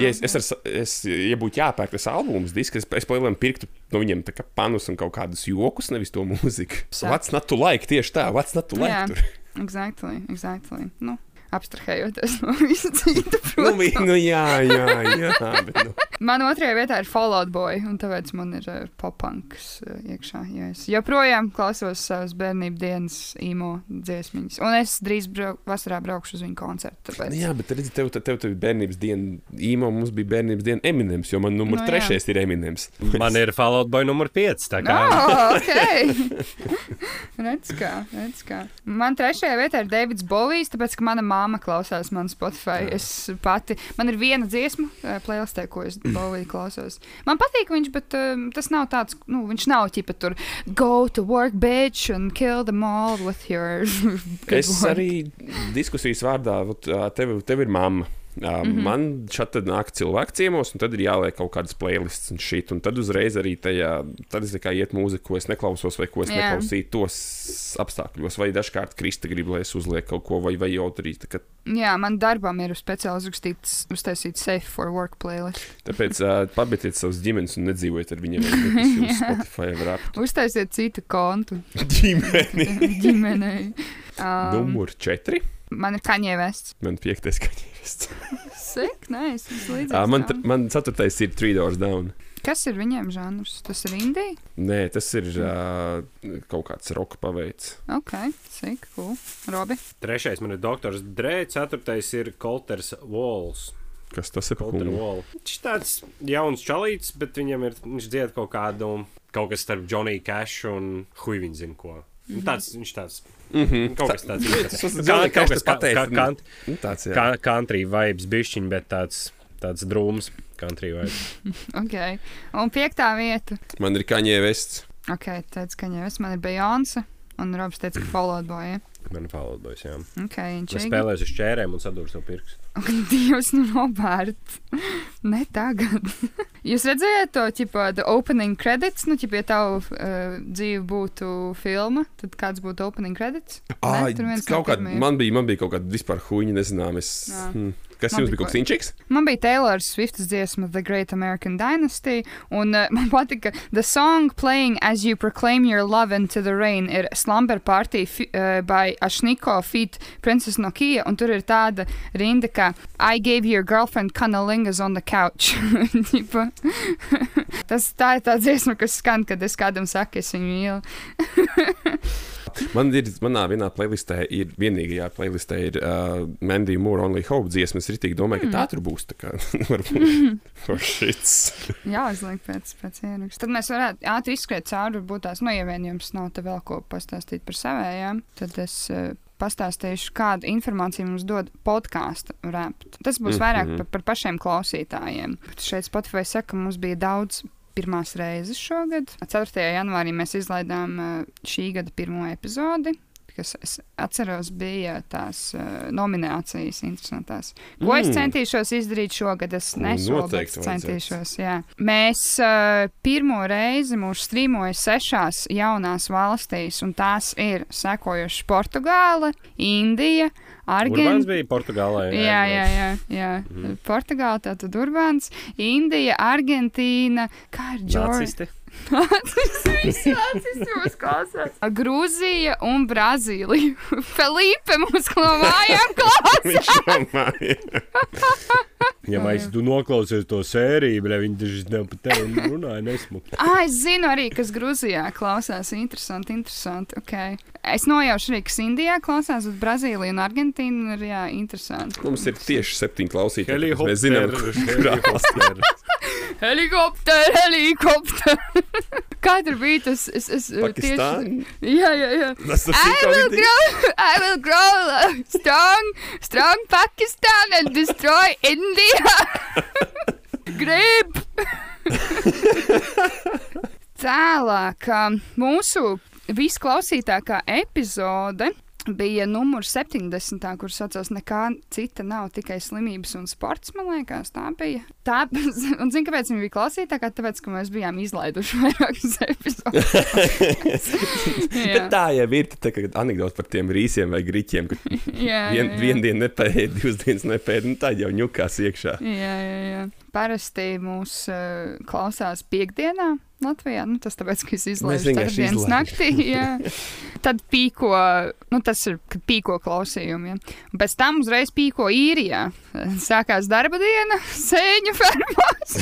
Ja es, es, ar, es, ja būtu jāpērk tas albums, disks, es, es palielam pirktu no viņiem kā panus un kaut kādus jokus, nevis to mūziku. Sap. What's not to like? Tieši tā, what's not to like? Jā. Tur. Exactly, exactly. Nu, abstrahējoties no visa cita, Nu, nu, jā, jā, jā. Bet, nu. Man otrajā vietā ir Fallout Boy, un tāpēc man ir uh, popanks uh, iekšā. Jo es joprojām klausos savas bērnības dienas īmo dziesmiņas. Un es drīz brauk, vasarā braukšu uz viņu koncertu. Tāpēc. Nu, jā, bet redzi, tev, tev, tev, tev ir bērnības diena, īmo mums bija bērnības diena Eminems, jo man numur Nu, no, jā. trešais ir Eminems. Man ir Fallout Boy numur 5. Tā kā Oh, ok. redz kā, redz kā. Man trešajā vietā ir Davids Bovijs, tāpēc, ka mana māma klausās man Spotify. Es pati, man ir viena dziesma, uh, playlistē, ko es Boviju klausos. Man patīk viņš, bet um, tas nav tāds, nu, viņš nav ķipa tur go to work, bitch, and kill them all with your Es work. arī diskusijas vārdā, tev, tev ir mamma. Uh, mm. -hmm. Man šeit nāk cilvēki ciemos, un tad ir jāliek kaut kādas playlists un šī. Un tad uzreiz arī tajā, tad es kā iet mūziku, ko es neklausos, vai ko es Jā. neklausīju tos apstākļos. Vai dažkārt Krista grib, lai es uzlieku kaut ko, vai, vai jau arī. kā- Jā, man darbam ir speciāli uzrakstīts, uztaisīts safe for work playlist. Tāpēc uh, pabeigtiet savus ģimenes un nedzīvojiet ar viņiem. Tas jums Spotify var ap Uztaisiet citu kontu ģimeni. ģimenei. Um, Numur 4. Man ir kaņē vests. Man piektais kaņģis. Sek, nē, es esmu līdzīgs. Uh, man, tam. man ceturtais ir Three Doors Down. Kas ir viņiem žanrs? Tas ir Indija? Nē, tas ir uh, kaut kāds roka paveids. Ok, sik, cool. Robi. trešais man ir Doktors Dre, ceturtais ir Kolters Walls. Kas tas ir? Viņš ir tāds jauns čalīts, bet viņam ir, viņš dzied kaut kādu, kaut kas starp Johnny Cash un Huivin zin ko. Nu, Tāds, viņš tāds, Mhm. kaut kas tāds. Tas Kā- Johnny kaut kas tas pateica, kā- kā- Nu, jā. kā country vibes bišķiņ, bet tāds, tāds drūms country vibes. Ok. Un piektā vieta. Man ir kaņē vests. Ok, teica, ka jau es man ir Beyoncé. Un Robs teica, ka Fallout Boy. Ja? Man ir paldies, jā. Ok, Es spēlēju uz ķērēm un sadūru savu pirkstu. Dievs, nu, Robert. ne tagad. Jūs redzējāt to, tipo, the opening credits? Nu, ja tavu uh, dzīve būtu filma, tad kāds būtu opening credits? Ai, tur viens kaut pirmajiem. man bija, man bija kaut kāda vispār huīņa, nezinām. Es, hmm. Kas Man jums bija kaut kas inčiks? Man bija Taylor Swift's dziesma The Great American Dynasty, un uh, man patika The song playing as you proclaim your love into the rain ir Slumber Party uh, by Ashniko feat Princess Nokia, un tur ir tāda rinda, ka I gave your girlfriend cunnilingus on the couch. Tas tā ir tā dziesma, kas skan, kad es kādam saku, es viņu mīlu. Man ir, manā vienā playlistē ir vienīgajā playlistē ir uh, Mandy Moore Only Hope dziesma. Es arī domāju, ka tā tur būs. Tā kā varbūt for shits. Jā, uzliek pēc, pēc ieraksta. Tad mēs varētu ātri izskriet cauri, varbūt tās, nu, ja vien jums nav te vēl ko pastāstīt par savējām, tad es uh, pastāstīšu, kādu informāciju mums dod podkāstu rapt. Tas būs Mhm. vairāk par, par pašiem klausītājiem. Bet šeit Spotify saka, ka mums bija daudz. Pirmās reizes šogad, 4. janvārī, mēs izlaidām uh, šī gada pirmo epizodi, kas, es atceros, bija tās uh, nominācijas interesantās. Ko mm. es Mm. centīšos izdarīt šogad? Es Nu, nesolu, noteikti centīšos. Jā. Mēs uh, pirmo reizi mūs strīmoja sešās jaunās valstīs, un tās ir sekojušas Portugāle, Indija, Argentīna. bija Portugālē. Jā, jā, jā. jā. Mhm. Portugāla, tātad Urbāns, Indija, Argentīna, kā ir Džordžija. Mūs klausās. Grūzija un Brazīlija. Felipe mums klāvājām klausās. Ja mēs tu noklausies to sēriju, bet viņi taču nav par tevi runāja nesmuki. Ah, es zinu arī, kas Grūzijā klausās. Interesanti, interesanti. Okay. Es nojaušu arī, kas Indijā klausās, bet Brazīlija un Argentīna ir jā, interesanti. Mums ir tieši septiņi klausītāji. Mēs zinām, kurā helikopter. Helikopter, helikopter. Tur bija tas? Es, es, uh, Pakistāna. Jā, jā, jā. Tas ir grow, I will grow strong, strong Pakistan and destroy India. Grib! Tālāk, um, mūsu visklausītākā epizode bija numurs 70, kur saucās Nekā cita nav, tikai slimības un sports. Man liekas, tā bija. Tā, un zinu, kāpēc viņa bija klausītākā? Tāpēc, ka mēs bijām izlaiduši vairākas epizodes. Bet tā jau ir tā kā anekdote par tiem rīsiem vai grīķiem, kur Jā, vien, vienu dienu nepēja, divas dienas nepēja, nu tā jau ņukās iekšā. Jā, jā, jā. Parasti mūs uh, klausās piekdienā Latvijā. Nu, tas tāpēc, ka es izlaižu dienas izlaidām. naktī. Jā. Tad pīko, nu tas ir, pīko klausījumi. Ja. Un pēc tam uzreiz pīko īrijā. Sākās darba diena, sēņu fermās.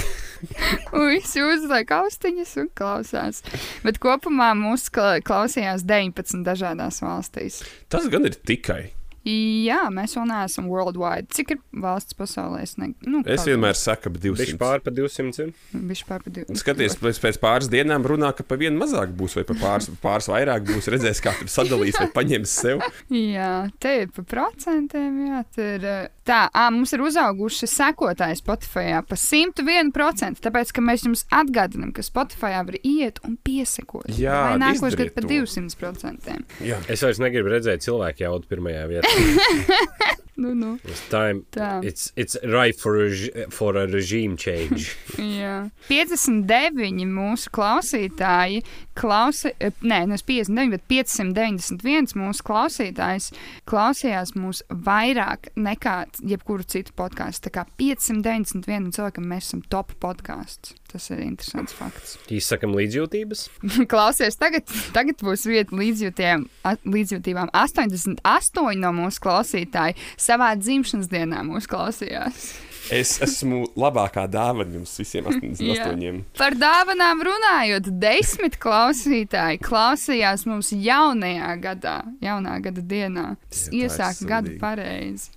Un visi uzliek austiņas un klausās. Bet kopumā mūs kla- klausījās 19 dažādās valstīs. Tas gan ir tikai. Jā, mēs vēl neesam worldwide. Cik ir valsts pasaulē? Es, ne, nu, Es vienmēr saku, ka Viņš 200. pār pa 200 ir. Viņš pār pa divu. Skaties, pēc, pēc pāris dienām runā, ka pa vienu mazāk būs, vai pa pāris, pāris vairāk būs. Redzēs, kā tur sadalīs, vai paņems sev. Jā, te ir pa procentiem. Jā, te ir, eh, tā, ā, mums ir uzauguši sekotāji Spotify pa 101%. Tāpēc, ka mēs jums atgādinām, ka Spotify var iet un piesakot. Jā, Vai nākošais gads pa to. 200%. Jā. Es vairs negribu redzēt cilvēku jaudu pirmajā vietā. Nu, nu, It's time. tā. It's, it's right for a, for a regime change. Jā. 59 mūsu klausītāji klausa, eh, nē, nevis 59, bet 591 mūsu klausītājs klausījās mūs vairāk nekā jebkuru citu podkāstu. Tā kā 591 cilvēkam mēs esam top podkāsts. Tas ir interesants fakts. Izsakam līdzjūtības. Klausies, tagad, tagad būs vieta līdzjūtībām. 88 no mūsu klausītāji savā dzimšanas dienā mūs klausījās. Es esmu labākā dāvana jums visiem 88. Par dāvanām runājot, desmit klausītāji klausījās mums jaunajā gadā, jaunā gada dienā. Tas iesāk gadu pareizi.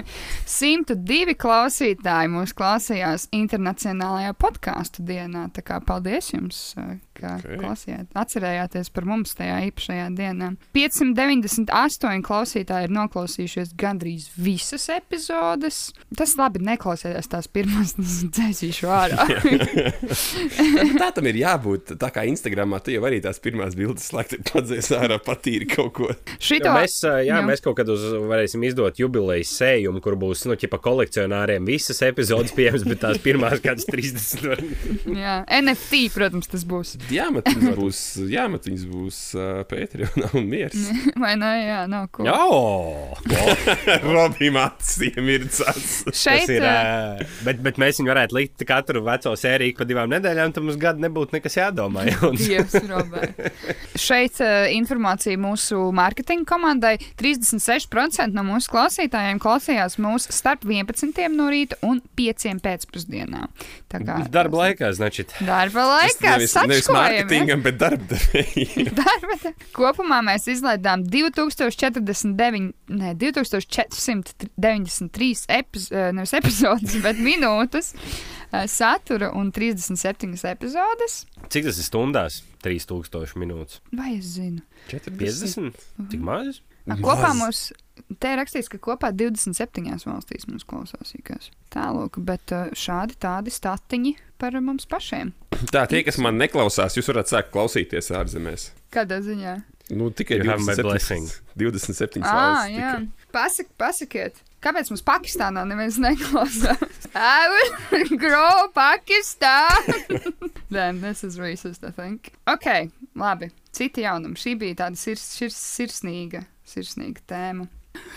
102 klausītāji mūs klausījās internacionālajā podkāstu dienā. Tā kā paldies jums, Ok. okay. klausījāt, atcerējāties par mums tajā īpašajā dienā. 598 klausītāji ir noklausījušies gandrīz visas epizodes. Tas labi neklausījās tās pirmās, dzēsīšu ārā. Tā tam ir jābūt. Tā kā Instagramā tu jau arī tās pirmās bildes slēgti padzēs ārā patīri kaut ko. Šito, Jo mēs, jā, Jā. mēs kaut kad uz, varēsim izdot jubilejas sējumu, kur būs nu, ķipa kolekcionāriem visas epizodes pieejamas, bet tās pirmās kādas 30. Var... jā, NFT, protams, tas būs jāmet viņas būs, jāmet viņas būs uh, Patreonā un miers. Vai ne? Jā, nav ko. Jā, Robim acīm ir cits. Šeit ir. Uh, bet, bet mēs viņu varētu likt katru veco sēriju pa divām nedēļām, tad mums gadu nebūtu nekas jādomā. Dievs, Šeit uh, informācija mūsu mārketinga komandai. 36% no mūsu klausītājiem klausījās mūsu starp 11 no rīta un 5 pēcpusdienā. Tā kā darba laikā, znači. Darba laikā, tas nevis, nevis mārketingam, bet darbdevējiem. Darba. Kopumā mēs izlaidām 2049, ne, 2493 epiz, eh, nevis epizodus, bet minūtes eh, satura un 37 epizodes. Cik tas ir stundās? 3000 minūtes. Vai es zinu? 50? Tik maz? A, kopā mums te ir rakstīts, ka kopā 27 valstīs mums klausās. ikās. Tālāk, bet eh, šādi tādi statiņi par mums pašiem. Tā, tie, kas man neklausās, jūs varat sākt klausīties ārzemēs. Kādā ziņā? Nu, tikai You have my 27, blessing. 27 Ah, valsts. jā. Pasak, pasakiet, kāpēc mums Pakistānā neviens neklausās? I will grow Pakistan! Damn, this is racist, I think. Ok, labi. Citi jaunumi. Šī bija tāda sirs, sirs, sirsnīga, sirsnīga tēma.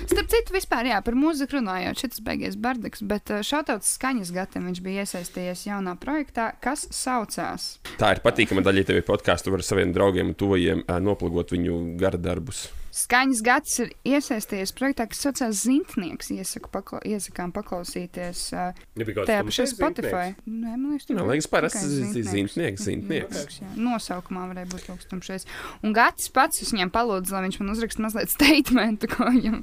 Starp citu, vispār, jā, par mūziku runājot, šis beigies Bardaks, bet šautauts skaņas gatam viņš bija iesaistījies jaunā projektā, kas saucās. Tā ir patīkama daļa, ja tev ir podkāsts, tu vari ar saviem draugiem un tuvajiem ā, noplagot viņu gara darbus. Skaņas gads ir iesaistījies projektā, kas saucās Zintnieks. Iesaku pakla iesakām paklausīties uh, tajā pašā Spotify. Nē, man liekas, tur Jā, bija liekas, parasti Zintnieks. zintnieks, zintnieks. Liekas, jā. Nosaukumā varēja būt kaut kas tamšais. Un Gatis pats es viņam palūdzu, lai viņš man uzraksta mazliet statementu, ko, viņam,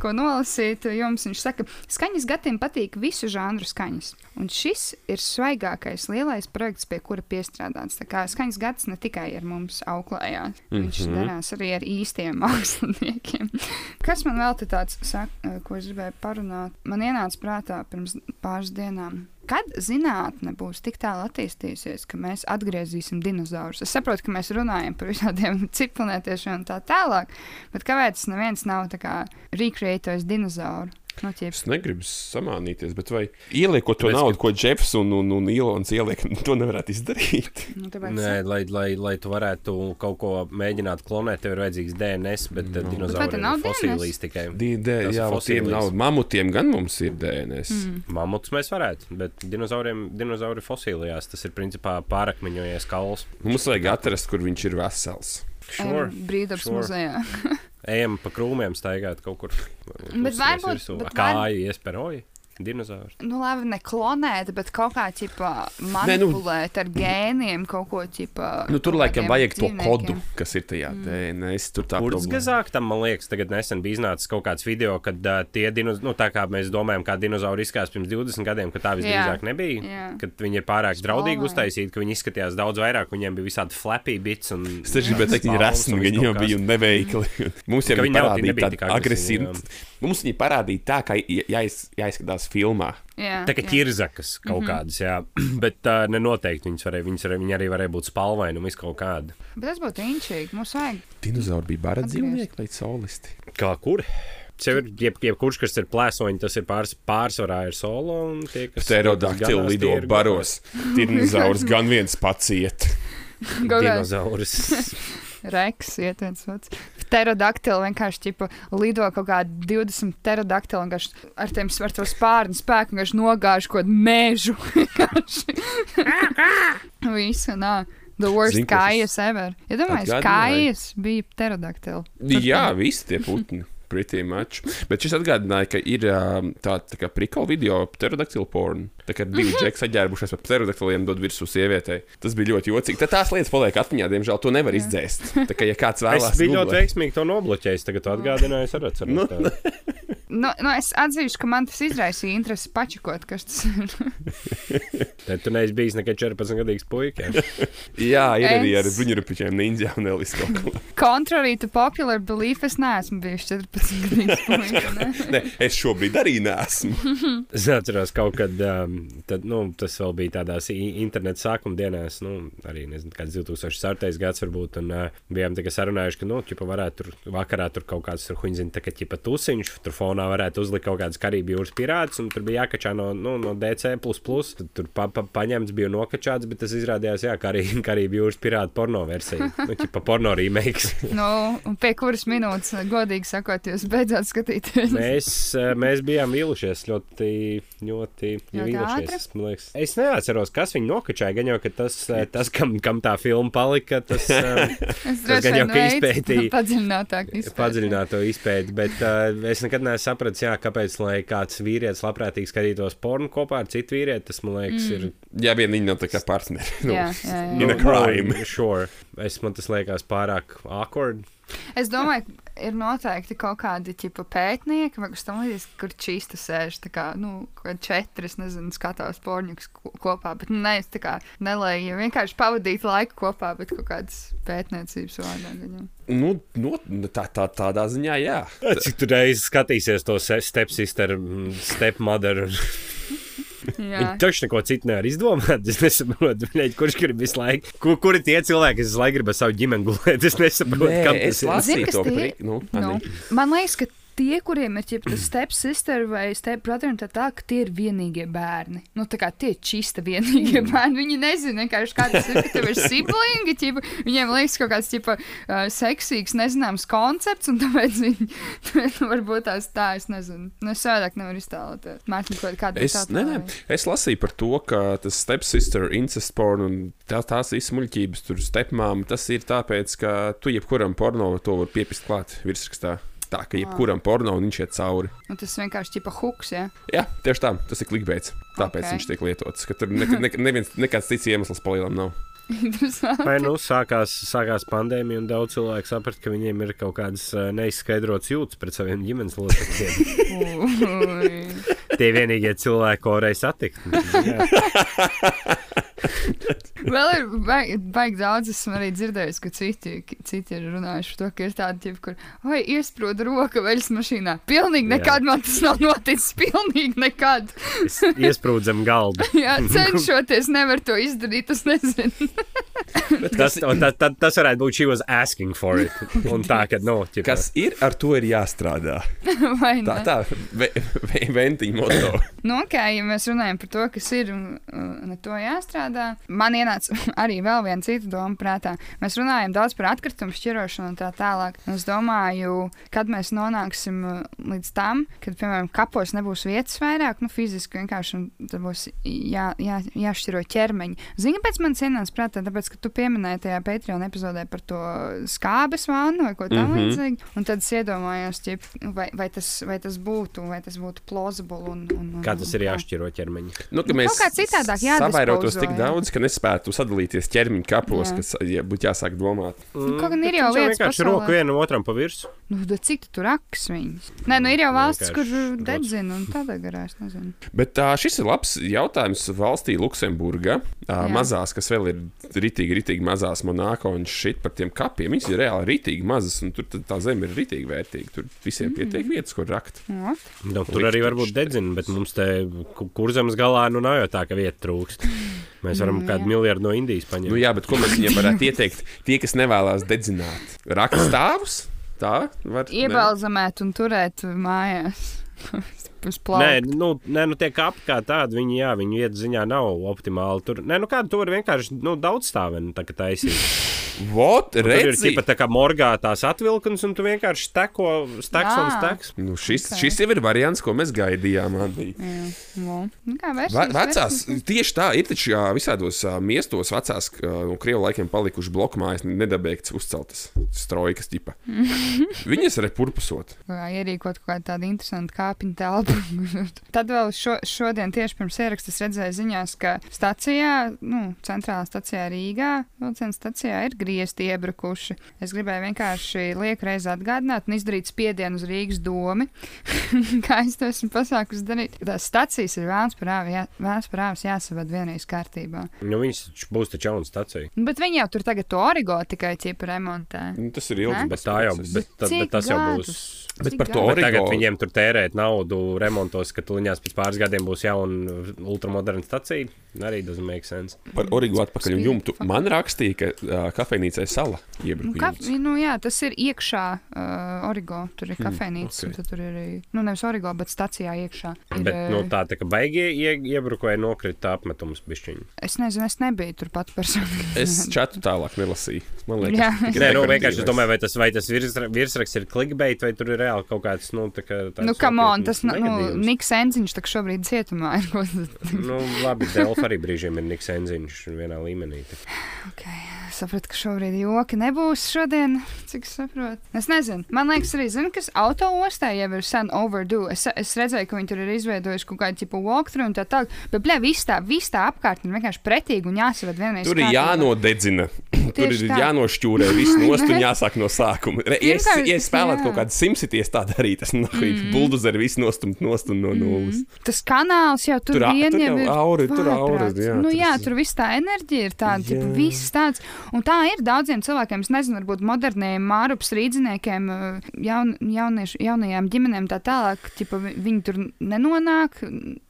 ko nolasīt. Jums viņš saka, skaņas gatiem patīk visu žanru skaņas. Un šis ir svaigākais, lielais projekts, pie kura piestrādāts. Tā kā skaņas gads ne tikai ar mums auklējās, viņš Mhm. darās arī ar īstiem māksliniekiem. Kas man vēl te tāds saka, ko es gribēju parunāt? Man ienāca prātā pirms pāris dienām. Kad zinātne būs tik tālu attīstījusies, ka mēs atgriezīsim dinozaurus? Es saprotu, ka mēs runājam par visādiem citplanētiešiem un tā tālāk, bet kāpēc neviens nav recreatojis dinozauru? Noķēps. Es negribu samānīties, bet vai ieliekot to Tāpēc, naudu, ko Jeffs un, un, un Ilons ieliek, to nevarētu izdarīt? Nu, tāpēc, Nē, lai, lai, lai tu varētu kaut ko mēģināt klonēt, tev ir vajadzīgs DNS, bet Nu. no. Bet vai dinozauri te ir nav fosilijas tikai. Tas jā, tiem fosilijas. nav. Mamutiem gan mums ir DNS. Mm. Mamutus mēs varētu, bet dinozauriem dinozauri fosilijās tas ir principā pārakmeņojies kauls. Mums vajag atrast, kur viņš ir vesels. Sure. Brīdības sure. muzejā. Ejam pa krūmiem, staigāt kaut kur. Bet varbūt- bet var- iesperoja dinozaurs. Nu, labi, ne klonēt, bet kaut kā ķipa, nu- manipulēt ar gēniem, kaut ko ķipa. Nu, tur laikam vajag to kodu, kas ir tajā DNS. Tur tā problēma. Kurzgazāk tam, man liekas, tagad nesen bija iznācis kaut kāds video, kad uh, tie dinozauri, nu, tā kā mēs domājam, kā dinozauri izskatās pirms 20 gadiem, ka tā visdrīzāk nebija. Jā. Kad viņi ir pārāk draudīgi uztaisīti, ka viņi izskatījās daudz vairāk, viņiem bija visādi flappy bits. Un, Es tieši gribēju teikt, viņi ir viss viņi bija neveikli. Mums jau Ka bija tik agresīvi, agresīva. Mums viņi parādīja tā, kā jā- jāizskatās filmā. Jā, Tā kā ķirzakas kaut mm. -hmm. kādas, jā. Bet uh, nenoteikti viņas, varēja, viņas arī, viņi arī varēja būt spalvaini un viss kaut kādi. Bet tas būtu inčīgi. Mums vajag. Dinozauri bija bara dzīvnieki vai solisti. Kā kur? Sev ir, jeb, jebkurš, kas ir plēsoņi, tas ir pārs, pārsvarā ir solo. un Tie, kas Pterodaktili lido ir baros. Dinozaurs gan viens pats iet. Dinozaurus. reks, iet viens otrs. Pterodaktili vienkārši ķipa, lido kaut kādi 20 pterodaktili un vienkārši ar tiem ar to spārnu spēku vienkārši nogāž kaut kādu mežu. Visu, nā. The worst kas kājas ever. Ja domāju, atgādināja? kājas bija pterodaktili. Jā, visi tie putni. Pretty much. Bet šis atgādināja, ka ir ā, tā, tā kā prikala video pterodaktilu porn. Tā kā divi džeki saģērbušies par pterodaktiliem, dod virsū sievietei. Tas bija ļoti jocīgi. Tad tās lietas paliek atmiņā, diemžēl to nevar izdzēst. Tā kā ja kāds Es vēlās, biju ļoti veiksmīgi to nobloķējis. Tagad tu atgādināji, es arī Nu, atceros. Nu, nu, es atzīšu, ka man tas izraisīja interesi pačakot, kas tas ir. Tad tu neesi bijis nekad 14 gadīgs puika. Jā, ir arī ar Es- bruņurupiņiem ninja un elis kaut ko. Contrary to popular belief, es neesmu bijis 14 puika. ne? Nē, es šobrīd arī nesmu. Es atceros, kaut kad um, tad, nu, tas vēl bija tādās i- interneta sākuma dienās, nu, arī nezinu, kāds 2004. gads varbūt. Un uh, bijām tikai sarunājuši, ka, nu, ķipa varētu tur vakarā tur kaut kāds, tur huņzina, tā kā ķipa tusiņš, tur fonā varētu uzlikt kaut kādas Karību jūras pirātus, un tur bija jākačā no, nu, no DC. Tad tur pa, pa, paņemts bija nokačāts, bet tas izrādījās, jā, Karī- Karību jūras pirātu porno versija. Nu, ķipa porno remakes. nu, un pie kuras minūtes, godīgi sakot, jūs beidzāt skatīties? Mēs, eh, mēs bijām vīlušies ļoti, ļoti Ļoti vīlušies. man liekas. Es neatceros, kas viņu nokačāja. Gan jau ka tas, eh, tas kam, kam tā filma palika, tas eh, Tas gan jau, ka izpētīja- Padziļinātāk izpētīju. padziļināto izpēti. Bet uh, es nekad neesmu sapratis, jā, kāpēc lai kāds vīrietis labprātīgi skatītos pornu kopā ar citu vīrieti. Tas man liekas, mm. ir. Jā, vien viņi nav tā kā partneri. Nu, Jā, jā, jā. In a crime. Nu, sure. Es, man tas liekas pārāk awkward. Es domāju, ir noteikti kaut kādi tipa pētnieki, vai kas tamlīdzīgs, kur čīsta sēž, tā kā, nu, četri, es nezinu, skatās porņus ko- kopā, bet nu, ne, es tā kā nelēju vienkārši pavadīt laiku kopā, bet kaut kādas pētniecības vārdā. gan jau. Nu, nu, tā, tā, tādā ziņā, jā. Cik tu reizes skatīsies to se- stepsister, mm, stepmother? Viņi taču neko citu nevar izdomāt. Es nesaprotu, bļeļ, kurš grib visu laiku. Kur, kur ir tie cilvēki, kas visu laiku grib ar savu ģimeni gulēt? Es nesaprotu, Nē, kam es tas ir. tie-. Nu, Nu, Anī. man liekas, ka tie, kuriem ir ķip, tas stepsister vai stepbrother, un tā tā, ka tie ir vienīgie bērni. Nu, tā kā tie ir čista vienīgie bērni. Viņi nezina, vienkārši kā tas ir, ka tev ir siblingi, ķipa, viņiem liekas kaut kāds, ķipa, uh, seksīgs, nezināms koncepts, un tāpēc viņi, tāpēc varbūt tās tā, es nezinu. Nu, es savādāk nevaru iztēloties. Mārķi, kaut kādā Es, ne, ne, es lasīju par to, ka tas stepsister, incest porn un tā, tās izsmuļķības, tur stepmām, tas ir tāpēc, ka tu jebkuram porno to var piepist klāt virsrakstā. Tā ka jebkuram porno viņš iet cauri. Un tas vienkārši ķipa huks, ja? Jā, tieši tā, tas ir klikbeits. Tāpēc Ok. okay. viņš tiek lietots. Ka tur ne, ne, neviens, nekāds cits iemesls palielam nav. Interesanti. Vai nu sākās, sākās pandēmija, un daudz cilvēku saprata, ka viņiem ir kaut kādas ā, neizskaidrotas jūtas pret saviem ģimenes locekļiem. Tie vienīgie cilvēki, ko varēja satikt. Jā. Vēl ir baigi, baigi daudz, esmu arī dzirdējis, ka citi, citi ir runājuši par to, ka ir tādi kur, oi, iesprūda roka veļas mašīnā. Pilnīgi Jā. nekad man tas nav noticis, pilnīgi nekad. Es Iesprūdu zem galda. Jā, cenšoties, nevar to izdarīt, es nezinu. Tas, un tā, tā, tas varētu būt she was asking for it. Un tā, ka, nu, ķipa, Kas ir, ar to ir jāstrādā. Vai Tā, ne? tā, ve, ventiņa moto. Nu, ok, ja mēs runājam par to, kas ir un ar to jāstrādā, man ienāca arī vēl viena cita doma prātā. Mēs runājam daudz par atkritumu šķirošanu un tā tālāk. Un Es domāju, kad mēs nonāksim uh, līdz tam, kad, piemēram, kapos nebūs vietas vairāk, nu, fiziski vienkārši būs jā, jā, jāšķiro ķermeņi. Zini, kāpēc man ienāca prātā? Tāpēc, ka tu pieminēji tajā Patreon epizodē par to skābes vānu vai ko tamlīdzīgu. Mm -hmm. Un tad es iedomājos, ķip, vai, vai, tas, vai tas būtu, vai tas būtu plausible. Un, un, un, kā tas ir jāšķiro ķermeņi. Nu, ka Nu, mēs kaut kā citādāk jādispozo, savairotos tik. Daudz, ka nespētu sadalīties ķermeņa kapos, Jā. kas ja, būtu jāsāk domāt. Nu, kaut gan ir jau lietas vienkārši pasaulē. roku vienam otram pa virsmu. Nu, bet cik tu tur raks viņus? Nē, nu ir jau valstis, kur dedzina un tādā garā, es nezinu. Bet tā, šis ir labs jautājums valstī Luksemburga. Jā. Mazās, kas vēl ir ritīgi, ritīgi mazās monēta un šit par tiem kapiem. Viņas ir reāli ritīgi mazas, un tur tad tā zeme ir ritīgi vērtīga. Tur visiem Mm. pietiek vietas, kur rakt. Ot. Nu, tur arī varbūt dedzina, bet mums te ku- kurzemes galā nu nav jau tā, ka vieta trūkst. Mēs varam Nu, kādu miljardu no Indijas paņemt. Nu, jā, bet ko mēs viņiem varētu ieteikt? Tie, kas nevēlas dedzināt, rakt stāvus. Tā var ne? Iebalzamēt un turēt mājās. Nē, plauka. nu, nē, nu tie kapi kā tādi, viņi, jā, viņu iet ziņā nav optimāli. Tur, nē, nu kādu tur vienkārši nu, daudz stāvenu tā kā taisīt. Vot, Tur ir tipa tā kā morgātās atvilknes, un tu vienkārši steko, steks un steks. Nu, šis, Ok. okay. šis jau ir variants, ko mēs gaidījām. Nu, nu kā Ve, versijas, vecās, versijas. tieši tā, ir taču visādos ā, miestos vecās, ā, no krievu laikiem palikuši bloku mājas, nedabēgts uzceltas strojkas tipa. Viņas arī purpusot. Kā ierīkot kaut kādu tādu interesantu kāpņu telpu. Tad vēl šo, šodien, tieši pirms ierakstā, redzēju ziņās, ka stacijā, nu, centrālā stacijā Rīgā, vilciena stacijā ir griezti iebrukuši. Es gribēju vienkārši lieku reizi atgādināt un izdarīt spiedienu uz Rīgas domu, kā es to esmu pasākusi darīt. Tās stacijas ir vēlams parāvis, jāsavad vienreiz kārtībā. Nu, viņas būs taču jauna stacija. Bet viņi jau tur tagad to origo tikai ķipa remontē. Nu, tas ir ilgs. Ne? Bet tā jau, bet, tad, Cik bet tas jau būs. Bet par to? Bet tagad Origo- viņiem tur tērēt naudu remontos, ka tuliņās pēc pāris gadiem būs jauna ultramoderna stacija. Arī doesn't make sense. Par origu atpakaļ un jumtu. Man rakstīja, ka uh, kafejnīcai sala Nu, iebruka. kaf, jumts. nu, jā, tas ir iekšā uh, Origo. Tur ir Hmm, kafejnīca. ok. Okay. Tur ir arī, nu, nevis Origo, bet stacijā iekšā. Ir, Bet nu, tā, tā kā baigie ie, iebrukoja nokrita apmetums bišķiņi. Es nezinu, es nebiju tur pat personīgi. Es čatu tālāk nelasīju. Man liekas, Jā. Nē, nu vienkārši es domāju, vai tas, vai tas virsra, virsraksts ir clickbait, vai tur ir reāli kaut kāds, nu, tā kā. tāds Nu, kam on, tas, nu, negadījums. Niks Enziņš tak šobrīd cietumā ir. Nu, labi, Delfa arī brīžiem ir Niks Enziņš vienā līmenī. tā. Okay. Sapratu, ka šobrīd joki nebūs šodien, cik es saprotu. Es nezinu. Man liekas, arī, zinu, kas auto ostā jau ir sen overdue. Es, es redzēju, ka viņi tur ir izveidojuši kaut kādu tipu walkthrough un tā tālāk. Bet, blē, viss tā, viss tā apkārtne ir vienkārši pretīgi un jāsaved vienreiz. Tur ir kārtībā. jānodedzina. Tur ir tā. jānošķūrē viss nost un jāsāk no sākuma. Es, ja es spēlētu jā. kaut kādu simsities tā darīt, tas nav mm. buldozeri viss nostumt nost un no nulles. Tas kanāls jau tur, Tur, vien tur jau ir auri, tur vārpēc aura, jā, nu, jā, tas- tur viss tā enerģija ir tāda, ka viss tāds. Un tā ir daudziem cilvēkiem, es nezinu, varbūt moderniem mārupas rīdziniekiem, uh, jaun, jauniešu, jaunajām ģimenēm tā tālāk, ķipa, vi- viņi tur nenonāk,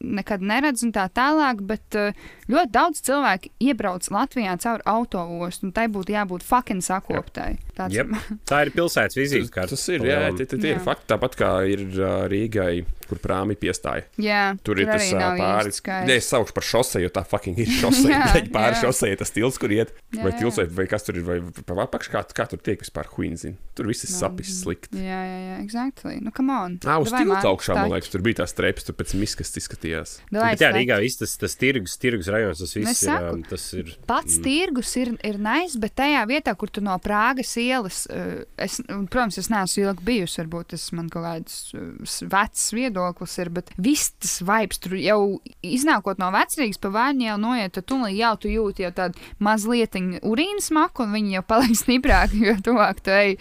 nekad neredz un tā tālāk, bet uh, ļoti daudz cilvēku iebrauc Latvijā caur autoostu, un tai būtu jābūt fucking sakoptai. Tāds Jep. Tā ir pilsētas vizītkarte. Tas ir, jā, tie, tie, tie ir fakti. Tāpat kā ir uh, Rīgai, kur prāmi piestāja. jā, Tur ir tas arī ā, nav pāri. īsti skaidrs. Nē, es saukšu par šoseju, jo tā fucking ir šoseja. Jā, pāri jā. šosejai tas tilts, kur iet. Jā, Vai tilts, vai, vai kas tur ir, vai pa apakšu, kā, kā tur tiek vispār huīnzina. Tur viss ir sapis slikti. Jā, jā, jā, exactly. Nu, come on. Ā, uz tilta augšā, man liekas, tur bija tās trepas, tur pēc miskas izskatījās. Davai, Bet jā. Rīgā viss tas, tas tirgus, tirgus rajons, tas viss ir. saku. um, Tas ir Pats mm. tirgus ir, ir nais, bet tajā vietā, kur tu no Prāgas ielas, uh, es, un, protams, es neesmu ilgi bijusi, varbūt tas man kaut kāds uh, vecs viedoklis ir, bet viss tas vibes tur jau iznākot no vecrīgas pa vārņu jau noiet, tad tu jau tu jūti jau tādu mazliet urīnu smaku, un viņi jau paliek stiprāki, jo tuvāk tu ej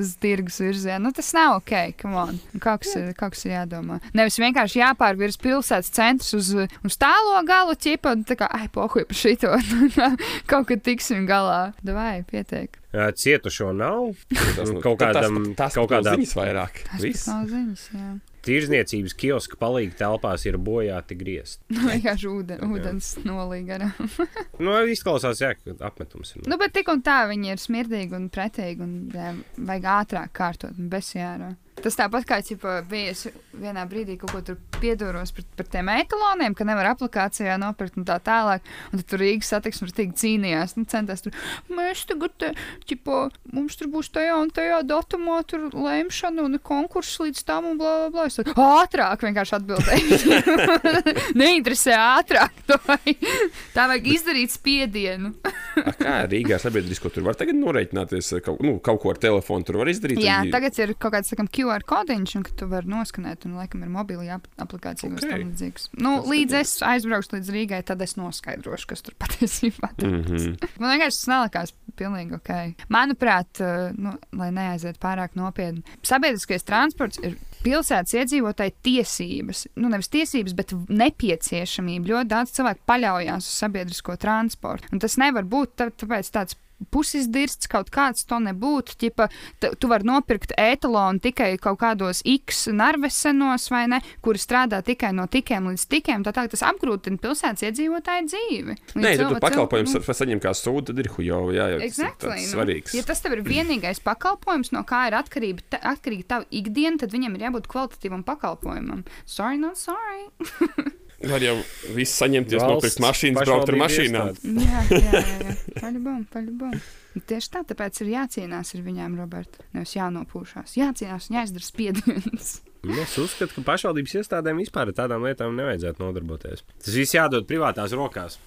uz tirgus virzienu. Nu, tas nav ok, come on. Kas, ir, kas ir jādomā. Nevis vienkārši jāpārvirz pilsētas centrs uz, uz tālo galu, ķipa, un tā kā, ai, pohuj par šito. kaut kad tiksim galā. Davai, pietiek. cietušo nav. Tas, Nu, kaut kādam- tas, kaut kaut kādā- ziņas vairāk. Tas pat nav ziņas, jā. Tirzniecības kioska palīga telpās ir bojāti griezt. Vienkārši ūden, ūdens nolīga. Nu, izklausās, jā, ka apmetums ir. Nu, bet tik un tā viņi ir smirdīgi un pretīgi un jā, vajag ātrāk kārtot un besjāro. Tas tāpat kā ķipa, bija vienā brīdī kaut ko tur pieduros par, par tiem etaloniem, ka nevar aplikācijā nopirkt un tā tālāk. Un tad tur Rīgas satiksmes rītīgi cīnījās. Nu, centās tur, mēs tagad, te, ķipa, mums tur būs tajā un tajā datumā tur lēmšana un konkurss līdz tam un blā, blā, blā. Es tādu, ātrāk vienkārši atbildēju. Neinteresē ātrāk. Tā vajag izdarīt spiedienu. A, Kā Rīgā sabiedrisko tur var tagad norēķināties kaut, nu, kaut ko ar telefonu, tur var izdarīt. Jā, tagad ir kaut kāds sakam, QR kodiņš, un ka tu vari noskanēt, un laikam ir mobili ap aplikācija, kas Ok. tam līdzīgs. Nu, Tas līdz es aizbraukšu līdz Rīgai, tad es noskaidrošu, kas tur patiesībā ir. Mm -hmm. Man vienkārši tas nelikās pilnīgi ok. Manuprāt, eh, nu, lai neaiziet pārāk nopietni, sabiedriskais transports ir pilsētas iedzīvotāju tiesības. Nu, nevis tiesības, bet nepieciešamība. Ļoti daudz cilvēku paļaujas uz sabiedrisko transportu. Un tas nevar būt tā, tāpēc tāds. Pusizdirsts kaut kāds to nebūtu. Ķipa, tu vari nopirkt etalonu tikai kaut kādos X narvesenos, vai ne, kuri strādā tikai no tikiem līdz tikiem. Tā tā tas apgrūtina pilsētas iedzīvotāju dzīvi. Nē, tad tu pakalpojums nu, saņem kā sūdu, tad ir hujovi. Jā, jau tas ir Exactly, nu, svarīgs. Ja tas tev ir vienīgais pakalpojums, no kā ir atkarība, ta, atkarīga tava ikdiena, tad viņam ir jābūt kvalitatīvam pakalpojumam. Sorry, not sorry. Var jau viss saņemties, nopirkt mašīnas, braukt ar mašīnām. jā, jā, jā. jā. Paļabom, paļabom. Tieši tā, tāpēc ir jācīnās ar viņām, Roberta. Nevis jānopūšās. Jācīnās un jāizdara spiediens. Nu, Es uzskatu, ka pašvaldības iestādēm vispār ar tādām lietām nevajadzētu nodarboties. Tas viss jādod privātās rokās.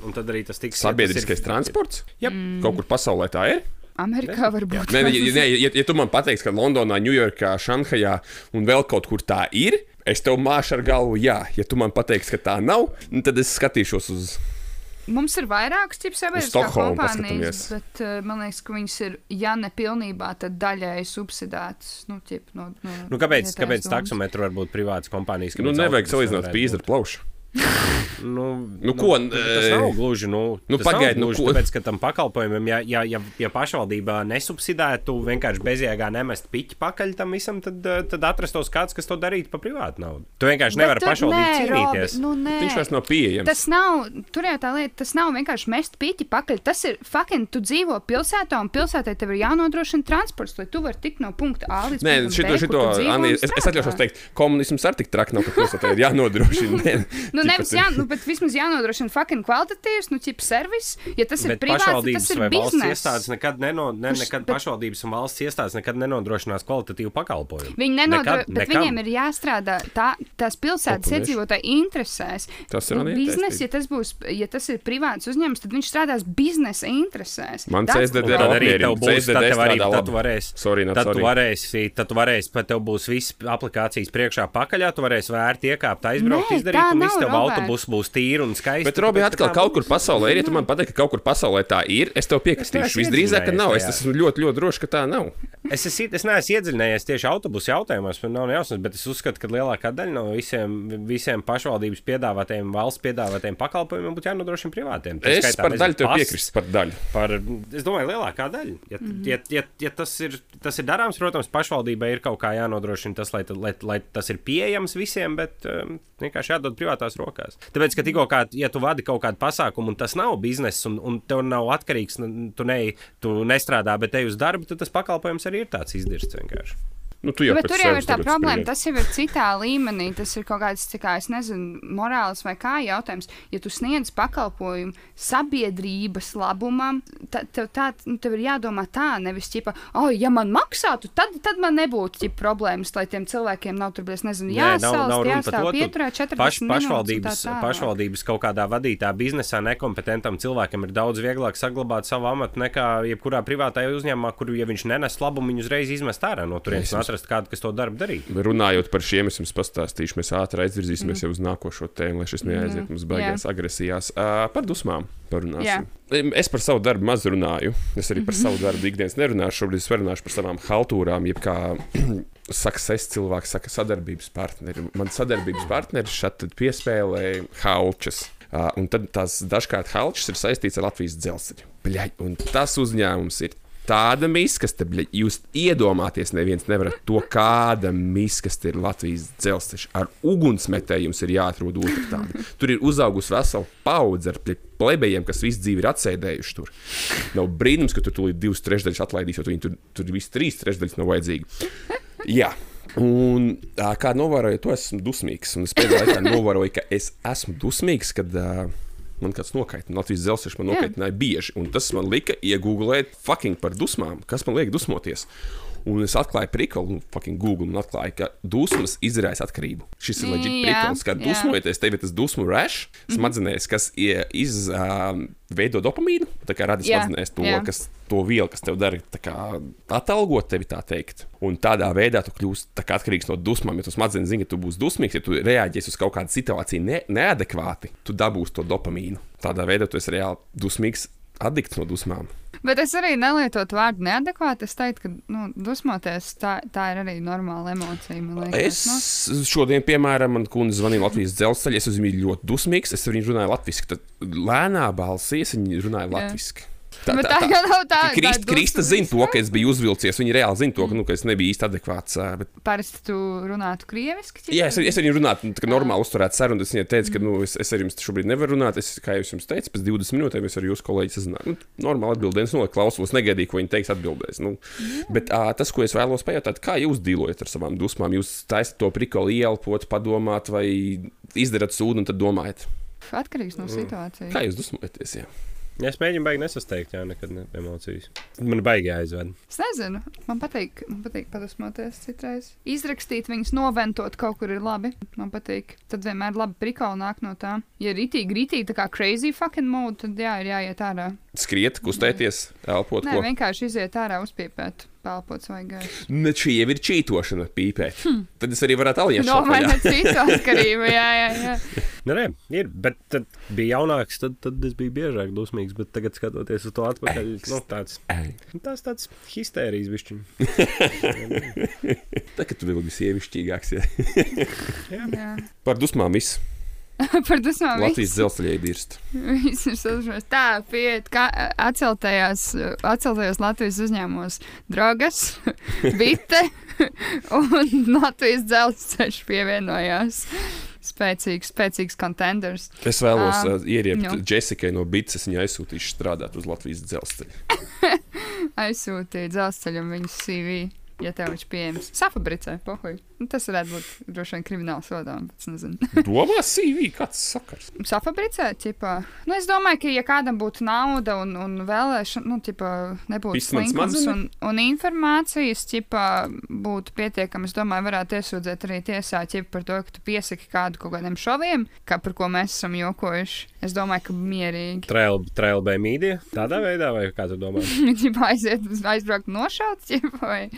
Un tad arī tas tiks Sabiedriskais transports? Jep. Mm. Kaut kur pasaulē tā ir. Amerikā varbūt. Nē, nē, nē ja, ja tu man pateiksi, ka Londonā, Ņujorkā, Šanhajā un vēl kaut kur tā ir, es tev māšu ar galvu, jā. Ja tu man pateiksi, ka tā nav, nu, tad es skatīšos uz. Mums ir vairākas tipu sabiedriskās kompānijas, bet uh, man liekas, ka viņas ir, ja ne pilnībā, tad daļēji subsidētas. Nu, ķip, no, no Nu, kāpēc kāpēc taksometru var būt privātas kompānijas? Nu, nevajag salīdzināt pīzi ar plaušu. Nu, Nu, ko, Tas e, nav gluži. Nu, nu, tas nav nu, gluži ko- Tāpēc, ka tam pakalpojumam, ja, ja, ja, ja pašvaldība nesubsidētu, vienkārši bezjēgā nemest piķi pakaļ tam visam, tad, eh, tad atrastos kāds, kas to darītu par privātu naudu. Tu vienkārši nevari pašvaldību nē, cīnīties. Robi, Nu, nē. Viņš vairs nav pieejams. Tas nav, tur jau tā lieta, tas nav vienkārši mest piķi pakaļ. Tas ir fucking, tu dzīvo pilsētā, un pilsētā tev ir jānodrošina transports, lai tu varētu tikt no punkta A līdz Nē, punktam šito, B, šito kur tu dzīvo Anī, es, es atļaušos teikt, komunisms arī tik traki nav, ka pilsētā ir jānodrošina. Nē, Nu, ķipa nevis jā, nu, bet vismaz jānodrošina fucking kvalitatīvs, nu, ķip servis. Ja tas ir Bet privāts, tad tas ir bizness. iestādes nekad, neno, ne, Kurš- nekad bet- pašvaldības un valsts iestādes nekad nenodrošinās kvalitatīvu pakalpojumu. Viņi nenodrošina, Nekad, bet nekam. viņiem ir jāstrādā tā, tās pilsētas iedzīvotāju interesēs. Tas ir Nu, biznesa, ja tas būs, ja tas ir privāts uzņēmums, tad viņš strādās biznesa interesēs. Man CSDD problem. arī tev būs, tad tev arī tad varēsi. Sorry, Tad tu varēsi, tad tu varēsi, pat tev būs viss aplikācijas priekšā pakaļā, tu varēsi vērti iekāpt, aizbraukt, izdarīt, tā un viss tev Robert. autobus būs tīri un skaisti. Bet, Robi, atkal kaut kur pasaulē ir. Ja tu man pateiksi, ka kaut kur pasaulē tā ir, es tev piekritīšu. Visdrīzāk, ka nav. Es esmu ļoti, ļoti drošs, ka tā nav. Es, es, es neesmu iedziļinājies tieši autobusu jautājumos, man nav jausmas, bet es uzskatu, ka lielākā daļa no visiem, visiem pašvaldības piedāvātajiem, valsts piedāvātajiem pakalpojumiem būtu jānodrošina privātiem. Tā Es skaitā, par daļu tev piekrītu. Par daļu. Par, es domāju, lielākā daļa. Ja, mm -hmm. ja, ja, ja tas, ir, tas ir darāms, protams, pašvaldībai ir kaut kā jānodrošina tas, lai, lai, lai tas ir pieejams visiem, bet um, vienkārši jādod privātās rokās. Tāpēc, ka tikko kā, ja tu vadi kaut kādu pasākumu, un tas nav bizness, un, un tev nav atkarīgs, tu, ne, tu nestrādā, bet ej uz darbu, tad tas pakalpojums arī ir tāds izdirsts vienkārši. Nu, tu jau Bet tur jau ir tā problēma. spriedzi. Tas jau ir citā līmenī. Tas ir kaut kāds, kā es nezinu, morāls vai kā jautājums. Ja tu sniedz pakalpojumu sabiedrības labumam, tad tev, tā, nu, tev ir jādomā tā, nevis ķipa, oh, ja man maksātu, tad, tad man nebūtu ķipa, problēmas, lai tiem cilvēkiem nav tur, es nezinu, par jāstāv pieturā 40 Paš, pašvaldības, tā pašvaldības kaut kādā vadītā biznesā nekompetentam cilvēkam ir daudz vieglāk saglabāt savu amatu nekā jebkurā privātajā uzņēmumā, kur, ja viņš nenes labumu, viņu uzreiz izmest ārā no turienes atrast kādu, kas to darbu darītu. Runājot par šiem, es jums pastāstīšu, mēs ātri aizvirzīsimies mm. jau uz nākošo tēmu, lai šis neaiziet mums beigās agresijās. Uh, par dusmām parunāsim. Em, Es par savu darbu maz runāju. Es arī par savu darbu ikdienas nerunāšu. Šobrīd es runāšu par savām haltūrām, jeb kā es cilvēks, saka, sadarbības partneri. Man sadarbības partneris šeit piespēlēja halčas. Uh, un tad tās dažkārt halčas ir saistīts ar Latvijas dzelzceļu. Bļaļ, un tas uzņēmums ir tāda miskaste, bļaļ, jūs iedomāties, neviens nevarat to, kāda miskaste ir Latvijas dzelzceļš. Ar ugunsmetēju jums ir jāatrod otra tāda. Tur ir uzaugusi vesela paudze ar plebejiem, kas visu dzīvi ir atsēdējuši tur. Nav brīnums, ka tur tūlīt divas trešdaļas atlaidīs, jo tur, tur viss trīs trešdaļas nav vajadzīgi. Jā. Un, kā novēroju, to esmu dusmīgs. Un es pēdējā laikā novēroju, ka es esmu dusmīgs, kad uh, man kāds nokaitina. Latvijas dzelzceļš man nokaitināja bieži. Un tas man lika iegūlēt fucking par dusmām, kas man liek dusmoties. Un es atklāju prikolu, nu, fucking Google, un atklāju, ka dusmas izraisa atkarību. Šis ir leģitīvs Jā, prikals, kad jā. dusmojoties, tev ir tas dusmu rash smadzenēs, kas izveido dopamīnu, tā kā rada smadzenēs to, jā. kas to vielu, kas tev dara tā kā atalgot tevi, tā teikt. Un tādā veidā tu kļūsi kā atkarīgs no dusmām. Ja tu smadzenes zini, ka tu būsi dusmīgs, ja tu reaģēsi uz kaut kādu situāciju ne, neadekvāti, tu dabūsi to dopamīnu. Tādā veidā tu esi reāli dusmīgs, addikts no dusmām. Bet es arī nelietotu vārdu neadekvāti. Es teiktu, ka nu, dusmoties tā, tā ir arī normāla emocija. man Es liekas, nu. šodien, piemēram, man kundze zvanīja Latvijas dzelzceļā. Es viņu ļoti dusmīgs. Es viņu runāju latviešu. Tad lēnā balsī es viņu runāju latviešu. Bet tā jau nav tā. Krist, tā Krista zina to, ka es biju uzvilcies. Viņa reāli zina to, ka, nu, ka es nebiju īsti adekvāts. Bet, Parasti tu runātu krieviski. ķipa? jā, es, es ar viņu runāju, tā kā normāli uzturētu sarunu. Es viņai teicu, ka nu, es, es ar jums šobrīd nevaru runāt. Es, kā jau es jums teicu, pēc 20 minūtēm es ar jūsu kolēģi sazināju. Nu, normāli atbildēju, nu, klausos, negaidīju, ko viņa teiks, atbildēs. Nu, bet ā, tas, ko es vēlos pajautāt, kā jūs dīlojat ar savām dusmām? Jūs taisat to prikolu ielpot, padomāt, vai izdarat sūdu un tad domājat, Atkarīgs no situācijas. kā jūs dusmojaties? Jā? Es mēģinu baigi nesasteigt, jā, nekad ne emocijas. Man baigi jāizved. Es nezinu, man patīk, man patīk padusmoties citreiz. Izrakstīt viņus, noventot kaut kur ir labi. Man patīk. Tad vienmēr labi prikāli nāk no tā. Ja rītīgi, rītīgi, tā kā crazy fucking mode, tad jā, ir jāiet ārā. Skriet, kustēties, elpot. Nē, ko? vienkārši iziet ārā, uzpiepēt, pelpot svaigais. Ne, šī jau ir čītošana, pīpēt. Hmm. Tad es arī varētu aliņot. Nomainīt citu atkarību, jā, jā, jā. Nē, nē, ir, bet tad bija jaunāks, tad, tad es biju biežāk dusmīgs, bet tagad skatoties uz to atpakaļ, nu, tāds, tas tāds histērijas višķiņš. Tagad tu vēl biji sievišķīgāks. Ja. jā. Par dusmām viss. Par dusmām Latvijas dzelzceļā dirst. Viss ir sadarbojies. Tā, pieiet, kā atceltajās, atceltajos Latvijas uzņēmumos drogas, bite un Latvijas dzelzceļš pievienojās. Spēcīgs, spēcīgs contenders. Es vēlos Ā, uh, ieriept nu. Džesikai no Bītas. Viņa aizsūtīšu strādāt uz Latvijas dzelzceļa. Aizsūtīja dzelzceļam viņu CV, ja tev viņš pieejams. Safabricē, pohuj. Nu, Tas varētu būt droši vien krimināla sodām, bet es nezinu. Domā, CV, kāds sakars? Safabricēt, ķipā. Nu, es domāju, ka, ja kādam būtu nauda un, un vēlēšana, nu, ķipā, nebūtu slinkums un, un informācijas, ķipā, būtu pietiekami, es domāju, varētu iesūdzēt arī tiesā, ķipā, par to, ka tu piesaki kādu kaut kādiem šoviem, kā par ko mēs esam jokojuši. Es domāju, ka mierīgi. Trail by mīdija, tādā veidā, vai kā tu domā? Ķipā aiziet, aizbraukt nošaut, ķipā, vai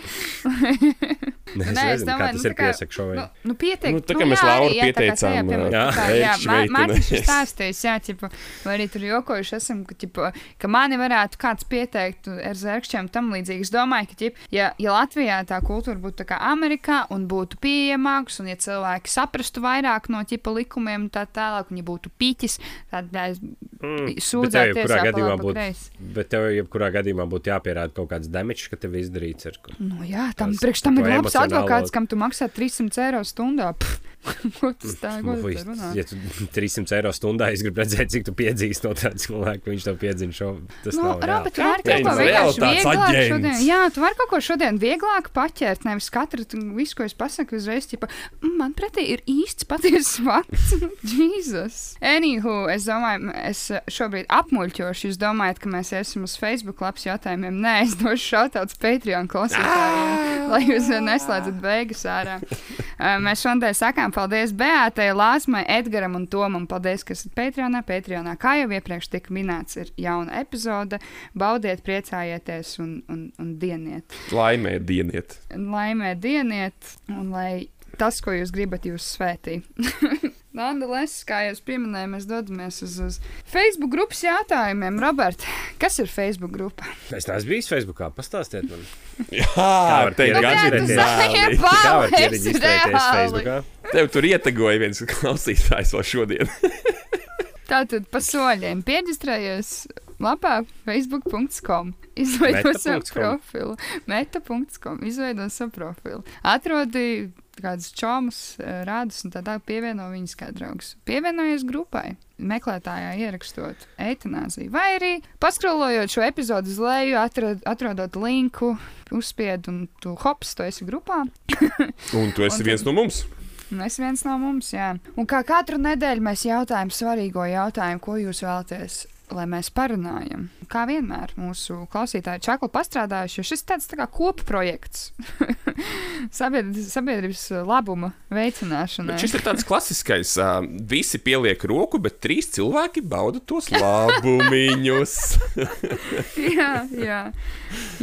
Es nē, es nezinu, kā domāju, tas nu, ir tā kā- piesakts šovai. Nu, nu pietiek, Nu, tā kā mēs Lauru pieteicām, jā, Ērkšķa meitene. Mārcis ir stāstījis, jā, ķipa, vai arī tur jokojuši esam, ka, ķipa, ka mani varētu kāds pieteikt ar zērkšķiem tam līdzīgi. Es domāju, ka, ķipa, ja, ja Latvijā tā kultūra būtu tā kā Amerikā un būtu pieejamāks, un ja cilvēki saprastu vairāk no ķipa likumiem un tā tālāk, un ja būtu piķis, tad es Mm, jebkurā tiesā pa pa būtu- kreisi. Bet tev jebkurā gadījumā būtu jāpierāda kaut kāds damage, ka tev izdarīts ar ko. Nu, jā, tam Tas priekš tam ir labs emocionālo- advokāts, kam tu maksā 300 eiro stundā. Ko tas tā, ko Nu, tas runā? ja tu 300 eiro stundā es gribu redzēt, cik tu piedzīsti no tāda cilvēka, ka viņš tev piedzina šo. Tas Nu, nav Robert, reāli. tu vari kaut ko vienkārši vieglāk aģents. šodien. Jā, tu vari kaut ko šodien vieglāk paķert. Nevis katru visu, ko es pasaku, uzreiz, ķipa, "Mm, man pretī ir īsts patiesas fakts. Jēzus. Anywho, es domāju, es šobrīd apmuļķošu. Jūs domājat, ka mēs esam uz Facebook labs jautājumiem? Nē, es došu šautauts Patreon klausītājiem, lai jūs neslēdzat beigas ārā. Uh, Mēs šodien sakām paldies Beatai, Lāsmai, Edgaram un Tomam. Paldies, ka esat Patreonā. Patreonā, kā jau iepriekš tika minēts, ir jauna epizode. Baudiet, priecājieties un, un, un dieniet. Laimē dieniet. Laimē dieniet, un lai tas, ko jūs gribat, jūs svētī. Nonetheless, kā jau es pieminēju, mēs dodamies uz, uz Facebook grupas jautājumiem. Robert, kas ir Facebook grupa? Es neesmu bijis Facebookā. Pastāstiet man, Jā, var te pierakstīt? gan tu ir žēli. kā var pieregistrēties reāli. Facebookā. Tev tur ietegoja viens klausītājs vēl šodien. Tātad pa soļiem pieģistrējies lapā facebook.com. Izveido savu profilu. Meta.com. Izveido savu profilu. Atrodi kādus čomus, eh, rādus un tā tālāk pievieno viņus kā draugus. Pievienojies grupai. Meklētājā ierakstot eitanāziju, vai arī paskrolojot šo epizodu uz leju, atrod, atrodot linku, uzspied un tu hops, tu esi grupā. Un tu esi Un viens no mums. Un es viens no mums, jā. Un kā katru nedēļu mēs jautājam svarīgo jautājumu, ko jūs vēlaties, lai mēs parunājam. Kā vienmēr mūsu klausītāji čakli pastrādājuši, jo šis tāds tā kā kopprojekts sabiedrības, sabiedrības labuma veicināšanai. Bet šis ir tāds klasiskais. Visi pieliek roku, bet trīs cilvēki bauda tos labumiņus. jā, jā,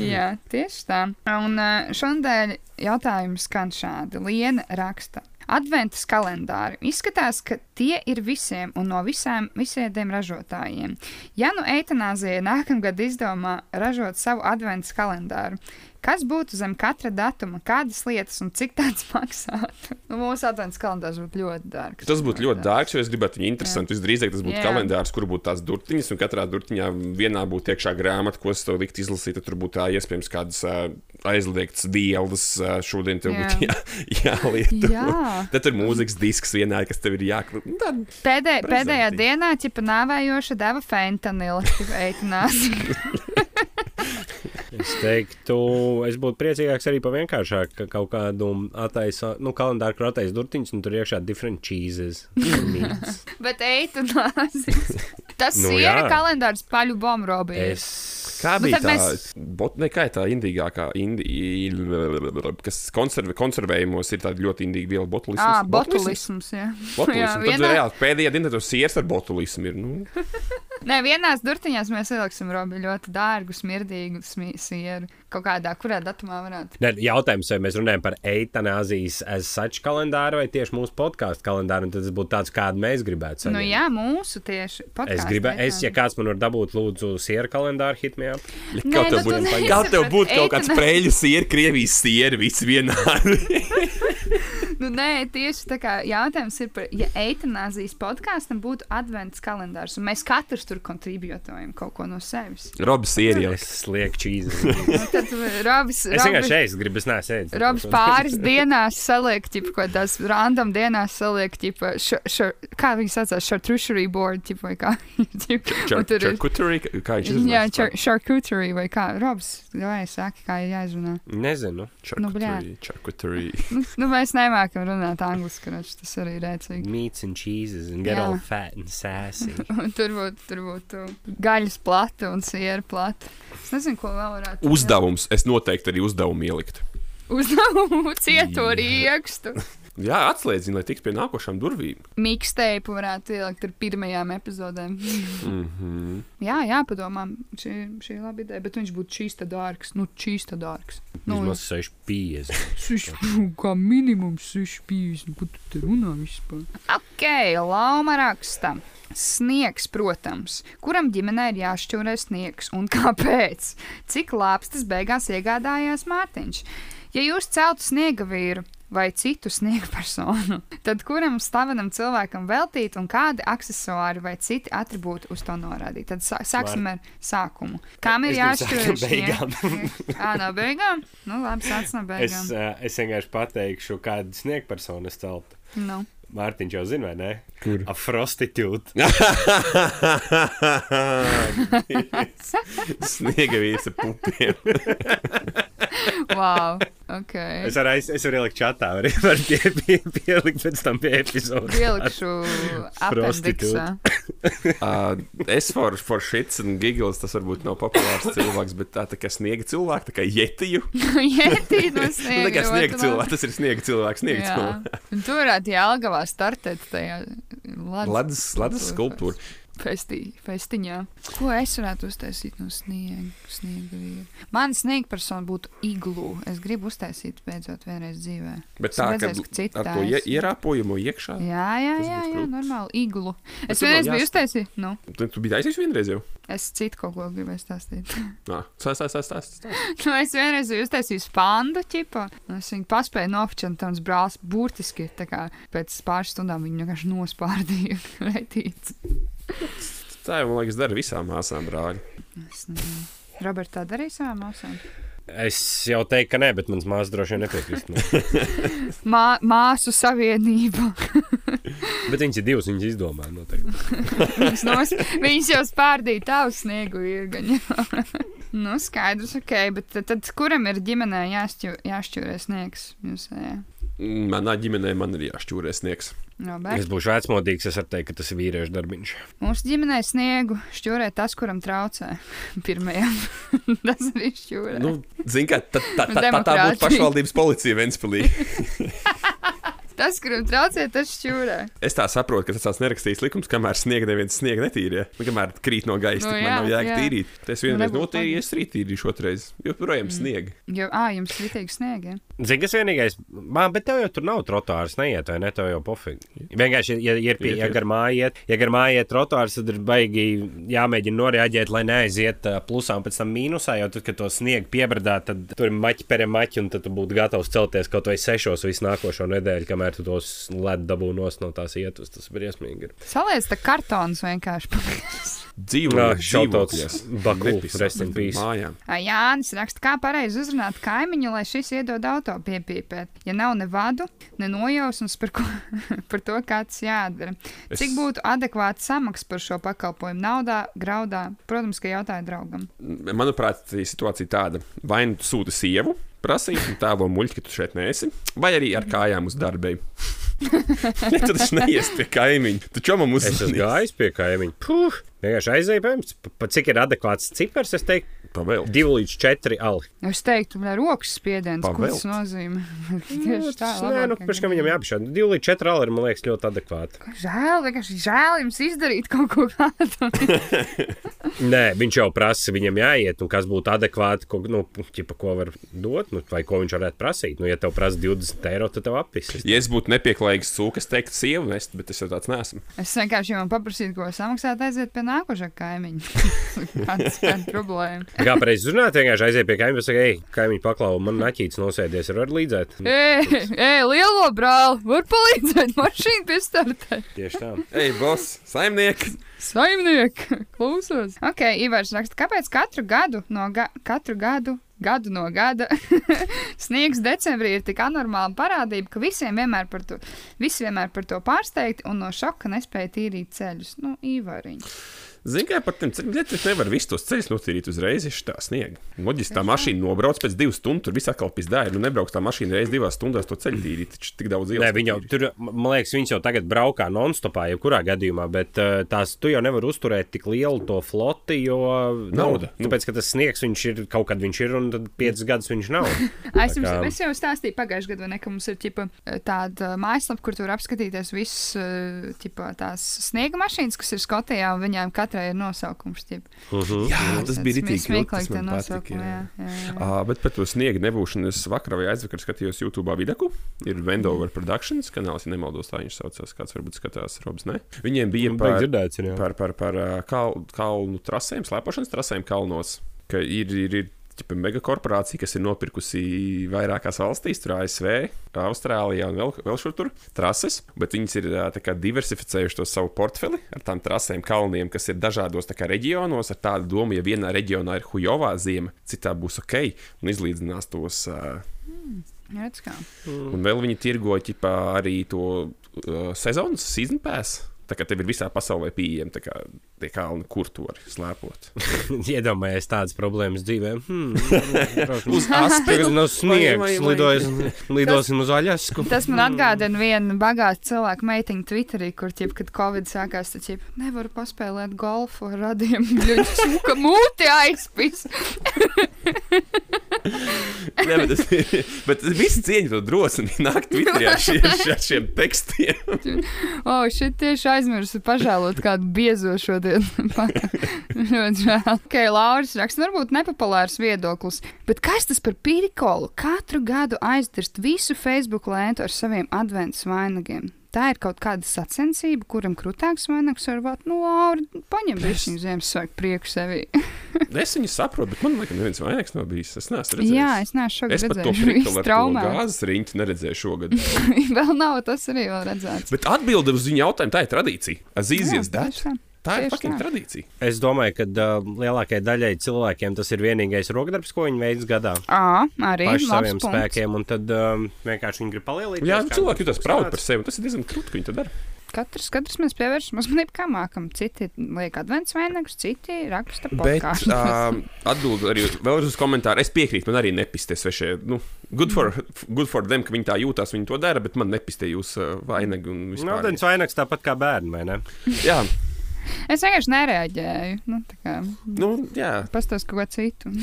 jā, tieši tā. Un šodien jautājums skan šādi. Liena raksta. Adventas kalendāri. Izskatās, ka tie ir visiem un no visām visiem ražotājiem. Ja nu eitanāzija nākamgad izdomā ražot savu adventas kalendāru, kas būtu zem katra datuma, kādas lietas un cik tāds maksātu? Nu, mūsu adventas kalendārs būtu ļoti dārgs. Tas būtu ļoti dārgs, jo es gribētu viņu interesantu. Visdrīzāk tas būtu Jā. kalendārs, kur būtu tās durtiņas, un katrā durtiņā vienā būtu iekšā grāmata, ko es tev liktu izlasīt. Tur būtu tā, iespējams kādas aizliegtas vielas. Šodien tev Jā. būtu jā, jālieto. Jā. Tad tur mūzikas disks vienā, kas tev ir jāklāt. Tad Pēdē, pēdējā Prezentiņ. dienā ķipa nāvējoša deva fentanila eitanāziju. Es teiktu, es būtu priecīgāks arī par vienkāršāku kaut kādu attaisu, nu, kalendāru, kur attaisno durtiņus, un tur iekšā different cheeses. Bet eitanāzijas. Tas Nu, ir jā. kalendārs paļu bombu robī. Es Kā Nu, bija tad tā, mēs- bot, ne, kā ir tā indīgākā, indi, kas konserv, konservējumos ir tāda ļoti indīga viela botulisms? Ah, botulisms, jā. Botulisms. Jā, Tad vienā- reāli pēdējā dienā tas siers ar botulismu ir. Nu, Nē, vienās durtiņās mēs ieliksim robi ļoti dārgu, smirdīgu smi- sieru. Kaut kādā, kurā datumā varētu. Ne, jautājums, vai mēs runājam par eitanāzijas as such kalendāru vai tieši mūsu podkāstu kalendāru, un tad tas būtu tāds, kādu mēs gribētu saņemt. Nu jā, mūsu tieši. Es podkāstu gribēju, es, ja kāds man var dabūt, lūdzu, sieru kalendāru hitmē. Nē, Kā nu tev būtu kā tev būtu kaut kāds eitanā- prēļu sieri, krievijas sieri, visi vienādi? Nu, nē, tieši tā kā jautājums ir par, ja eitanāzijas podkāstam būtu advents kalendārs, un mēs katrs tur kontribūtojam kaut ko no sevis. Robs sieri jau. Es lieku čīzi. Nu, tad Robs, Es vienkārši šeit gribu, es neesmu ēdis. Robs pāris dienās saliek, ķipa, ko tās random dienās saliek, ķipa, š, š, kā viņi saucās, charcuterie board, ķipa, vai kā. ir- Čarkuturī, kā viņš Jā, izrunājas? char charcuterie vai kā. Robs, vai saki, kā ir jāizrunā. Nezinu. Nu, bļā. Čarkuturī. Nu, nu, mēs nemākam runāt angliski, rač, tas arī ir rēcīgi. Meats and cheeses and get Jā. all fat and sassy. Un tur būtu, tur būtu gaļas plata un siera plata. Es nezinu, ko vēl varētu. Uzdevums. Es noteikti arī uzdevumu ielikt. Uzdevumu cieto riekstu. Jā, atslēdziņ, lai tiks pie nākošām durvīm. Miksteipu varētu ielikt ar pirmajām epizodēm. Mm -hmm. jā, jāpadomā. Šī, šī ir laba ideja, bet viņš būtu čīsta dārgs. Nu, čīsta dārgs. Nu, Vismaz 6,50. Šis, kā minimums 6,50. Ko tu te runā vispār? Ok, Lauma raksta. Sniegs, protams, kuram ģimenē ir jāšķūrē sniegs un kāpēc? Cik lāpstas beigās iegādājās Mārtiņš? Ja jūs celtu sniega vīru vai citu sniega personu, tad kuram slavenam cilvēkam veltīt un kādi accessori vai citi attribūti uz to norādīt? Tad sā, sāksim ar sākumu. Kam ir Es jāšķūrē no beigām. Ā, no beigām? Nu, labi, sāc no Es, beigām. uh, es vienkārši pateikšu, kādu sniegpersonu es celtu. Nu. Mārtiņš jau zina, vai ne? Kur? A prostitūta. Sniega vīrs ar pupiem. Wow, ok. Es varu, aiz- es varu ielikt čatā, arī var pie, pie, pielikt pēc tam pie epizodes. Ielikšu apendiksā. Uh, es for, for shits un giggles, tas varbūt nav populārs cilvēks, bet tā, tā kā sniega cilvēks, tā kā jetiju. Jetīt no sniega. tā kā sniega cilvēks, tas ir sniega cilvēks, sniega cilvēks. Un tu varētu Jālgavā startēt tajā ledus skulptūra. festi, festiņā. Ko es varētu uztaisīt no sniega? sniega vīra? Man sniega persona būtu iglu. Es gribu uztaisīt beidzot vienreiz dzīvē. Bet tā, ka redzējis, ka citi ar to ie, ierāpojumu iekšā. Jā, jā, jā, jā krūtis. normāli iglu. Es vēl vienreiz biju jāst- uztaisījis. Nu, Tu, tu biji taisījis vienreiz jau? Es citu kaut ko gribēju stāstīt. Stāst, stāst, stāst, stāst. Nu, es vienreiz biju uztaisījis pandu ķipu. Es viņu paspēju nofočēt, un tas brālis burtiski kā pēc pāris stundām viņu vienkārši nospārdīja. Tā jau, man liekas, dara visām māsām, brāļi. Es nezinu. Roberts, tā darīja savām māsām. Es jau teiktu, ka nē, bet mans māsas droši vien nepiekrist. Mā, māsu savienība. Bet viņas ir divas, viņas izdomāja noteikti. Viņas, nos, viņas jau spārdīja tavu sniegu īrgaņu. nu, skaidrs, ok, bet tad, tad kuram ir ģimenē jāšķūrē sniegs? Jūs, jā. Manā ģimenē man ir jāšķūrē sniegs. Robert. Es būšu vecmodīgs, es varu teikt, ka tas ir vīriešu darbiņš. Mūsu ģimenē sniegu šķūrē tas, kuram traucē. Pirmajam. tas arī šķūrē. Nu, Zini, kā tā, tā, tā, tā, tā būtu pašvaldības policija Ventspīlī. Tas, kuram traucē, tas šķūrē. Es tā saprotu, ka tas tāds nerakstīs likums, kamēr sniega neviens sniega netīrīja. Nu, kamēr krīt no gaisa, Nu, nu, jā, man nav jēga jā. tīrīt. Tas vienreiz nebūtu notīrīja, es rītīrīšu otrais. Joprojām Mm. sniega. Jo, ā, jums ritīgi sniegi. Zini, kas vienīgais, man, bet tev jau tur nav trotuārs, neiet, vai ne? Tev jau pofīgi. Vienkārši, ja, ja, ir pie, ja gar māju iet, ja gar māju iet trotuārs, tad ir baigi jāmēģina noreaģēt, lai neaiziet plusā un pēc tam mīnusā, jo tad, kad to sniegu piebradā, tad tur ir maķi pere maķi, un tad tu būtu gatavs celties kaut vai sešos visu nākošo nedēļu, kamēr tu tos ledu dabū nos no tās ietus. Tas briesmīgi ir. Saliec tā kartons vienkārši. Dzīvojot Šautauts Baku, Nepisā rest in peace. mājām. Ā, Jānis raksta, kā pareizi uzrunāt kaimiņu, lai šis iedod auto piepīpēt. Ja nav ne vadu, ne nojausmas par, ko, par to, kā tas jādara. Es- Cik būtu adekvāta samaksa par šo pakalpojumu? Naudā, graudā. Protams, ka jautāju draugam. Manuprāt, tā situācija tāda. Vai nu sūti sievu, prasīt, un tēlo muļķi, ka tu šeit neesi, vai arī ar kājām uz darbiem. ja tu taču neies pie kaimiņa, tu čomam Es esmu gājis pie kaimiņa. Puh, vienkārši aizēju pie jums. Pa- pa Cik ir adekvāts cipars? Es teiktu, Pavēl. 2 līdz 4 ali. Es teiktu, ka rokas spiediens, ko Pavēlt. tas nozīmē. Tieši tā, Nē, nu, pēc tam viņam jāapšā. 2 līdz 4 ali ir, man liekas, ļoti adekvāti. Žēl, vienkārši žēl jums izdarīt kaut ko tādu. Nē, viņš jau prasa, viņam jāiet, un kas būtu adekvāti, ko, nu, ķipa, ko var dot, nu, vai ko viņš varētu prasīt. Nu, ja tev prasa 20 eiro, tad tev apvisas. Ja es būtu nepieklājīgs cūka, es teiktu, sievu nest, bet es jau tāds nesmu. Es vienkārši jau man paprasīju, ko samaksāt, aiziet pie nākošā kaimiņa. Kāds ir problēma? Kā pareizi runāt, vienkārši aiziet pie kaimiņa, saka, ej, kaimiņa paklau, man naķīts nosēdies, var līdzēt. Ej, ej, lielo brāli, var palīdzēt mašīnu piestartē. Tieši tā. Ej, boss, saimnieks! Saimnieki, klausos. Ok, Ivars raksta, kāpēc katru gadu no ga katru gadu. Gadu no gada sniegs decembrī ir tik anormāla parādība, ka visiem vienmēr par to, visi vienmēr par to pārsteigti un no šoka nespēja tīrīt ceļus. Nu, īvariņi. Zini, kā par tiem ceļiem nevar visus tos ceļus notīrīt uzreiz, ja tā sniega. Loģiski tā mašīna nobrauc pēc divām stundām, tur viss atkal pizdāja. Nu, nebrauks tā mašīna reizes divās stundās to ceļu tīrīt. Taču tik daudz Nē, ielas. viņi jau tur, man liekas, viņš jau tagad braukā non-stopā, jebkurā gadījumā, bet uh, tās tu jau nevar uzturēt tik lielu to floti, jo Nauda. Nu, tāpēc, ka tas sniegs viņš ir kaut kad viņš ir, un tad piecas gadus viņš nav. Es, jums, kā- es jau stāstīju pagājušajā gadā, ka mums ir ķipa, tāda mājaslapa, kur tur apskatīties visas eh, tās sniega mašīnas, kas ir Skotijā, un viņām katrai ir nosaukums. Ķipa. Mhm. Jā, tas bija rītīgi. smieklīgi, tie nosaukumi. Jā, jā, jā. Uh, bet par to sniega nebūšanu es vakar vai aizvakar skatījos YouTube video. Ir Vendover Productions kanāls, ja nemaldos, tā viņš saucās. Kāds varbūt skatās, Robs. Ne? Viņiem bija Baigi par, dzirdēts, ir, jā. par, par, par ā, kal, kalnu trasēm, slēpošanas trasēm kalnos. Ka ir, ir, ir ķipa, megakorporācija, kas ir nopirkusi vairākās valstīs, tur ASV, Austrālijā un vēl, vēl šur tur trases, bet viņas ir kā diversificējuši to savu portfeli ar tām trasēm, kalniem, kas ir dažādos tā kā reģionos, ar tādu domu, ja vienā reģionā ir hujovā zima, citā būs ok, un izlīdzinās tos. Redz kā. Un vēl viņi tirgo ķipā, arī to uh, sezonas season pass. Tā kā tev ir visā pasaulē pieejama tā kā tie kalni, kur tu vari slēpot. Iedomājies tādas problēmas dzīvē. Hmm, Uz vai- vai- lidojas, lidosim uz Aļasku. Tas man atgādina vienu bagātu cilvēku meitiņu Twitterī, kur, ķip, kad Covid sākās, tad ķip, nevaru paspēlēt golfu ar radiem bļuņus, ka mūti aizpis. Nē, bet, tas, bet viss cieņa to drosmi nākt Twitterī ar šiem, ar šiem tekstiem. O, oh, šeit tieši aizmirsu pažēlot kādu biezo šodien. Ļoti žēl. Ok, Lauris raksta, varbūt nepopulārs viedoklis, bet kas tas par pirikolu? Katru gadu aizdirst visu Facebook lēntu ar saviem adventus vainagiem. Tā ir kaut kāda sacensība, kuram krūtāks vainags var būt. Nu, Laura, paņem visu Ziemassvētku prieku sevi. Es viņu saprotu, bet man liekas, neviens vainags nav bijis. Es neesmu redzējis. Jā, es neesmu šogad Es pat frikli Viss ar to traumēts. gāzes riņķi neredzēju šogad. Vēl nav tas arī vēl redzēts. Bet atbilde uz viņu jautājumu tā ir tradīcija. Azīzies dēļ. Tā. Ir fucking tā. tradīcija. Es domāju, ka uh, lielākajai daļai cilvēkiem tas ir vienīgais rokdarbs, ko viņi veids gadā. Ā, arī labs saviem punkts. spēkiem, un tad um, vienkārši viņi grib palielināt. Jā, cilvēki jūtas proud par sevi. un Tas ir diezgan krūti, ka viņi to dara. Katrs, katrs mēs pievēršam uzmanību, kā mākam. Citi liek adventus vainagus, citi raksta podkāstus. um, atbildot arī vēlreiz uz komentāru, es piekrītu, man arī nepistē svešie. Nu, good, for, good for them, ka viņi tā jūtas, viņi to dara, bet man nepistē jūs vainagi un Nu, vispār. tas vainags tāpat kā bērni, vai ne? Jā, Es vienkārši nereaģēju. Nu, kā nu, jā. pastāst kaut ko citu.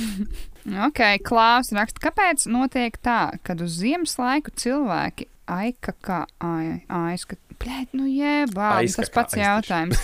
ok, Klaus raksta, kāpēc notiek tā, kad uz Ziemassvētku cilvēki aikakā, ai, aizka, Bļēt, nu jebā, tas pats jautājums.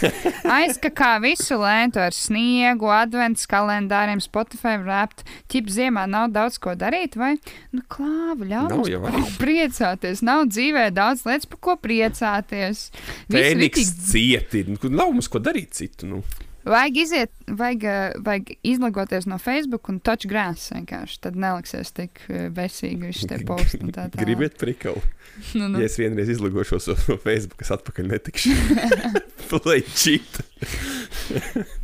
Aizkakā visu lēntu ar sniegu, adventus kalendāriem, Spotify rapt. Ķip ziemā nav daudz ko darīt, vai? Nu, klāva, ļauj mums priecāties. Nav dzīvē daudz lietas, par ko priecāties. Viss Fēniks ritīgi cieti. Nu, nav mums ko darīt citu. Nu. Vajag iziet, vajag, eh, vajag izlogoties no Facebook un touch grass vienkārši. Tad neliksies tik eh, besīgi viss tie posti tā tālāk. Gribiet prikali. Nu, nu. Ja es vienreiz izlogošos no Facebook, es atpakaļ netikšu. Play cheat.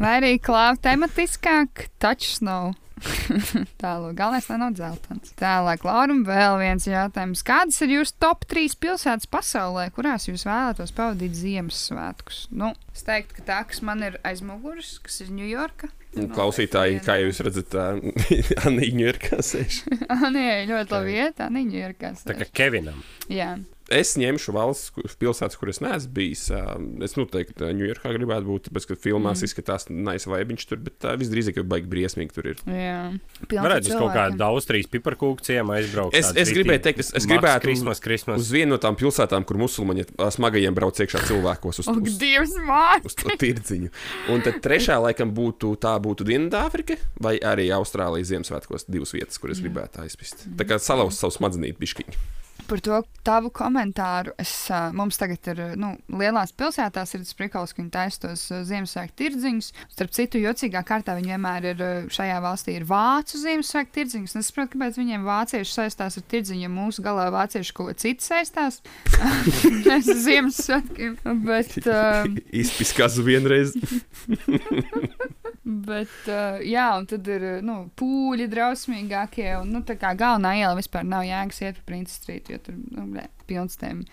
Vai arī klāva tematiskāk, touch snow. Tālāk, galvenais, lai nav dzeltens. Tālāk, Lauram, vēl viens jautājums. Kādas ir jūsu top 3 pilsētas pasaulē, kurās jūs vēlētos pavadīt Ziemassvētkus? Nu, es teiktu, ka tā, kas man ir aiz muguras, kas ir Ņujorka. Un Klausītāji, kā jūs redzat, Anīņa ir kā sēž. Nē, ļoti labi vieta, Ņujorkā. Tā kā Kevinam. Jā. Es ņemšu valsts pilsētas, kur es neesmu bijis. Es noteikti Ņujorkā gribētu būt, tāpēc, ka filmās mm. izskatās nice vaibiņš tur, bet visdrīzāk jau baigi briesmīgi tur ir. Jā, Pilns Varētu ar uz kaut kādu Austrijas piparkūku ciemu aizbraukt. Es, es gribēju teikt, es, es gribētu Krismas, Krismas. uz vienu no tām pilsētām, kur musulmaņi smagajiem brauc iekšā cilvēkos uz, uz, Dievs, māc! uz to tirdziņu. Un tad trešā laikam būtu tā būtu Dienvidāfrika vai arī Austrālijas Ziemassvētkos divas vietas, kur es gribētu aizpist. Tā kā salauzt savu smadzenīti pišķiņu. Par to tavu komentāru. Es, uh, mums tagad ir nu, lielās pilsētās, ir tas prikals, ka viņi taisa tos uh, Ziemassvētku tirdziņus. Starp citu, jocīgā kārtā viņi vienmēr ir šajā valstī ir vācu Ziemassvētku tirdziņus. Es saprotu, kāpēc viņiem vācieši saistās ar tirdziņu, ja mūsu galā vācieši ko citu saistās. Ar Ziemassvētkiem. Bet, uh, Izpiskās vienreiz. Bet, uh, jā, un tad ir nu, pūļi drausmīgākie. Un, nu, tā kā galvenā iela vispār nav jēgas iet pa Princes Street, jo tur blē, pilns tiem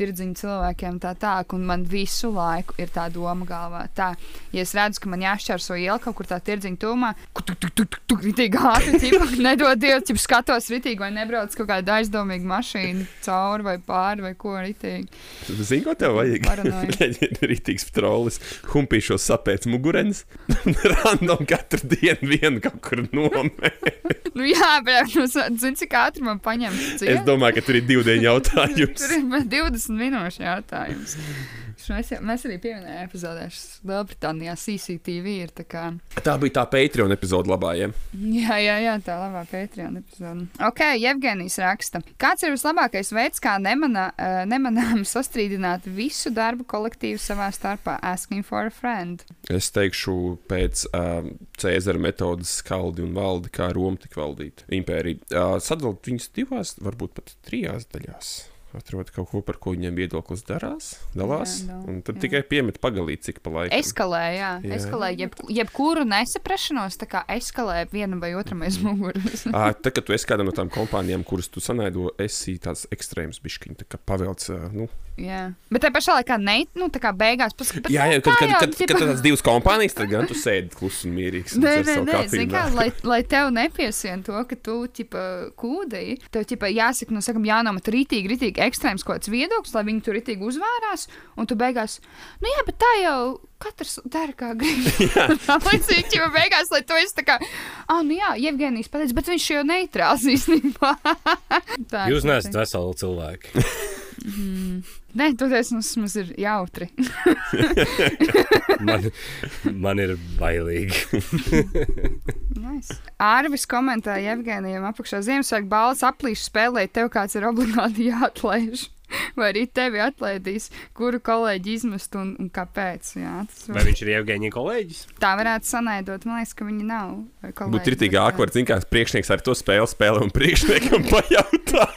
tirdziņu cilvēkiem tā tālāk. Un man visu laiku ir tā doma galvā. Tā, ja es redzu, ka man jāšķērso iela kaut kur tā tirdziņu tūmā, kur tur tur tur ritīgi ātri, ķipa, nedod Dievs, ja skatos ritīgi vai nebrauc kaut kāda aizdomīga mašīna cauri vai pāri vai ko ritīgi. Zini, ko tev vajag? Rītīgs trolis, humpīšos sapēc mugurenes, random katru dienu vienu kaut kur nomē. Nu, jā, bet nu, zini, cik ātri man paņem. Es domāju, ka tur ir divu dienu jautājums. Tur ir man 20 minūšu jautājums. Mēs, jau- mēs arī pieminējām epizodē, Lielbritānijā CCTV ir tā kā. Tā bija tā Patreon epizode labājiem. Jā, jā, jā tā labā Patreon epizode. Ok, Jevgenijs raksta. Kāds ir vislabākais veids, kā nemana, uh, nemanām sastrīdināt visu darbu kolektīvu savā starpā? Asking for a friend. Es teikšu, pēc um, Cēzara metodas skaldi un valdi, kā Roma tika valdīta impērija. Uh, sadalīt viņus divās, varbūt pat trijās daļās. Atrod kaut ko, par ko viņiem viedoklis darās, dalās. Jā, jā, un tad jā. tikai piemet pagalīt, cik pa laikam. Eskalē, jā, Jā. eskalē jeb, jebkuru nesaprašanos, eskalē vienam vai otram aiz muguras. Tad, kad tu esi kādā no tām kompānijām, kuras tu sanaido, esi tāds ekstrēms bišķiņš, tā kā pavelc. Nu, Jā, bet tā pašā laikā ne, nu, tā kā beigās pas, bet, jā, nu, jā, kad, tā kad, jau, kad, kad, kad tas divas kompānijas, tad gan tu sēdi klusi un mierīgs. un Nē, nē, nē, zini kā, lai, lai tev nepiesien to, ka tu ķipa, kūdīji, tev ķipa, jāsaka, nu, sakam, jānomet rītīgi, rītīgi ekstrēms kaut kāds viedoklis, lai viņi tur rītīgi uzvērās, un tu beigās, nu jā, bet tā jau katrs dara, kā grib. Tā līdzīgi, ķipa, beigās, lai tu esi tā kā, ah, nu jā, Jevgenijs pateica, bet viņš jau neitrāls īstenībā. Jūs neesat veseli cilvēki. Nē, tu esi mums ir jautri. Man, man ir bailīgi. nice. Ārvis komentēja Evgenijam apakšā Ziemassvētku balvas aplīšu spēlēt, tev kāds ir obligāti jāatlaiž. Vai arī tevi atlaidīs, kuru kolēģi izmest un, un kāpēc. Jā, tas Vai viņš ir Jevgeņa kolēģis? tā varētu sanaidot. Man liekas, ka viņi nav. vai kolēģi, Būtu ritīgi bet, ākvārds, zin, kā priekšnieks ar to spēli spēlē un priekšniekam pajautā.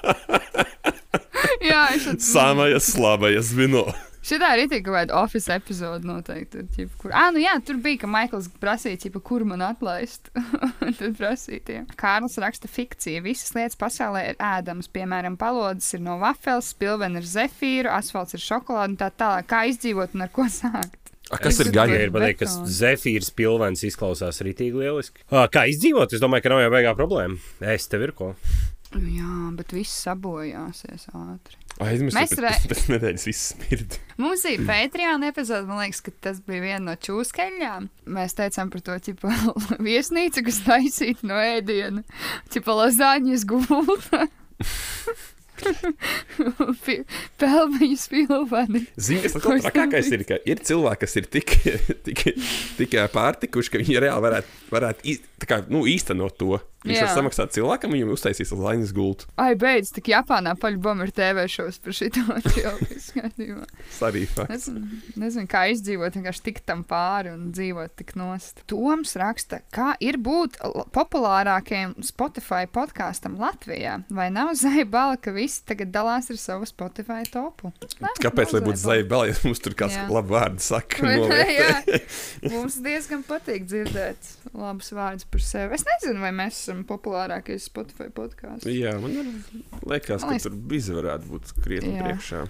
Jā, es atceros. Samajas slavajas vino. Šitā ir tik kaut kāda oficiāla epizode noteikti. Tur, kur... Ah, nu jā, tur bija, ka Maikls prasīja, ķipa, kur man atlaist. Tad prasīja. Kārlis raksta fikciju. Visas lietas pasaulē ir ēdamas. Piemēram, palodzes ir no vafels, spilvena ir zefīra, asfalts ir šokolāde un tā tālāk. Kā izdzīvot un ar ko sākt? A, kas Es ir gaļa? Ir pateikt, ka zefīrs pilvens izklausās ritīgi lieliski. Ā, Kā izdzīvot? Es domāju, ka nav jau beigā problēma. Es tev ir ko. Jā, bet viss sabojāsies ātri. Aizmirst, Mēs re- pēc, pēc nedēļas viss smird. Mums ir Patreon epizode, man liekas, ka tas bija viena no čūskaļām. Mēs teicām par to ķipa, viesnīcu, kas taisīta no ēdiena, ķipa lazāņas gulta. Pi- Pelmeņas pilveni. Zini, kas tas trakākais ir, ka ir cilvēki, kas ir tik, tik, tik pārtikuši, ka viņi reāli varētu, varētu tā kā, nu, īstenot to. Viņš Jā. var samaksāt cilvēkam, viņam uztaisīs uz lainas gultu. Ai, beidz, tik Japānā paļbom ir TV šovs par šito cilvēku. Arī fakts. Nezinu, nezinu, kā izdzīvot, vienkārši tikt tam pāri un dzīvot tik nost. Toms raksta, kā ir būt populārākajam Spotify podkāstam Latvijā. Vai nav zaibala, ka visi tagad dalās ar savu Spotify topu? Nē, Kāpēc, lai būtu zaibala. ja mums tur kāds Jā. labu vārdu saka? Mums diezgan patīk dzirdēt labus vārdus par sevi. Es nezinu, vai mēs esam populārākais Spotify podkāsts. Jā, man ir- liekas, Man ka liekas- tur bizi varētu būt krietni Jā. priekšā.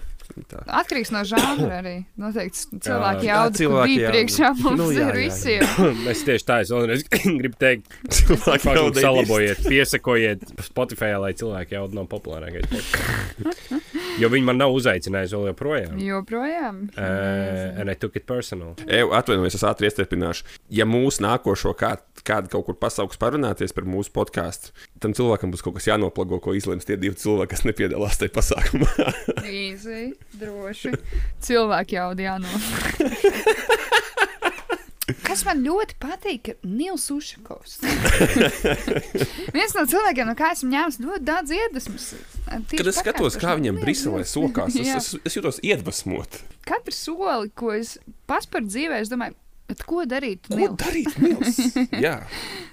Tā. Atkarīgs no žanra arī. Noteikti cilvēki Jā, jau cilvēki bija priekšā mums Nu, nu, jā, ir jā, jā. visiem. Es tieši tā, es vēlreiz gribu teikt, Cilvēki jau salabojiet, piesakojiet Spotify, lai cilvēki jau nav populārākais. Jo viņi man nav uzaicinājuši vēl joprojām. Joprojām. Uh, and I took it personal. Eju, atvainojos, es ātri iestrādāšu. Ja mūsu nākošo kādu kād kaut kur pasauks parunāties par mūsu podkāstu, tam cilvēkam būs kaut kas jānoplago, ko izlems tie divi cilvēki, kas nepiedalās tajā pasākumā. Easy, droši. Cilvēki jau jāno. Kas man ļoti patīk, ir Nils Ušakovs. Viens no cilvēkiem, no kā esmu ņēmis ļoti daudz iedvesmas. Kad es skatos, kā viņam Briselē sokās, es, es, es jūtos iedvesmot. Katru soli, ko es pasparu dzīvē, es domāju, ko darīt Ko Nils darīt? Mils? Jā,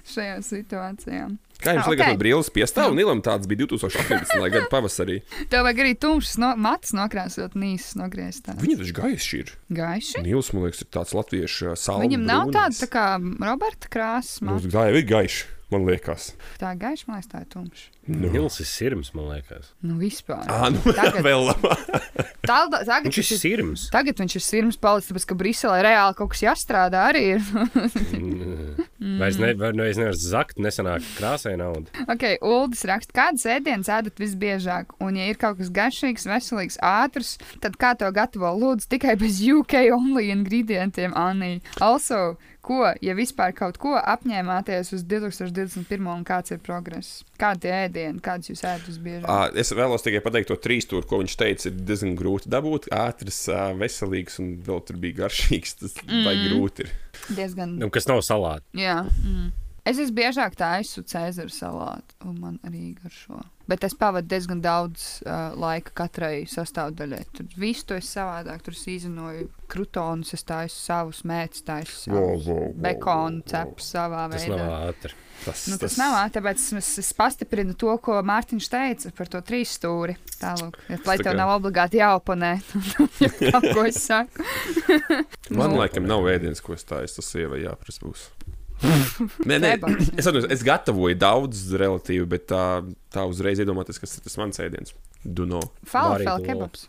šajā situācijā? Kā jums Ah, liekas, ok. okay. brīvs piestāv? Un Ilam tāds bija 2018. gada pavasarī. Tev vajag arī tumšas no, matus nokrāsot, nīsas nogriezt. tā. Viņi taču gaiši ir. Gaiši. Nils, man liekas, ir tāds latviešu salds. Viņam nav tāda tā kā Roberta krāsa. Mums gāja, ir gaiši, man liekas. Tā ir gaiša, man liekas, tā ir tumša. Nu. Nils ir sirms, man liekas. Nu, vispār. Ā, nu, Tagad- vēl. Tā, tagad, Viņš ir sirms. tagad viņš ir sirds palicis, tāpēc ka Briselē reāli kaut kas jāstrādā arī. Ir. Vairs ne, var, nu, es nevaru zakt, nesanāk krāsai naudu. ok, Uldis raksta, kādas ēdienas ēdat visbiežāk? Un, ja ir kaut kas garšīgs, veselīgs, ātrs, tad kā to gatavo? Lūdzu, tikai bez UK only ingredientiem, Anī. Also, ko, ja vispār kaut ko apņēmāties uz 2021. un kāds ir progress? Kādi ir ēdieni, kādas jūs ēdat visbiežāk? Ā, Es vēlos tikai pateikt to trīs stūri, ko viņš teica, ir diezgan grūti dabūt. Ātrs, veselīgs un vēl tur bija garšīgs. Tas mm. vai grūti ir. Diezgan. Nu, kas nav salāti. Jā. Mm. Es visbiežāk taisu Cēzara salātu, un man arī garšo. Bet es pavadu diezgan daudz uh, laika katrai sastāvdaļai. Tur viss to es savādāk, tur es izinoju krutonus, es taisu savus mētus, taisu Wow, savus wow, wow, bekonu wow. cepus savā Tas veidā. nav ātri. Tas, Nu, tas nav ātri, tāpēc es, es pastiprinu to, ko Mārtiņš teica par to trīs stūri. Tālāk, lai tā tev nav obligāti jāoponē, ko es saku. Man laikam nav ēdienas, ko es tādu. Tas sievai jāprasa būs. Nē, nē, es, atvainojos, es gatavoju daudz, relatīvi, bet tā, tā uzreiz iedomāties, kas ir tas mans ēdiens. Duno. Falafel kebabs.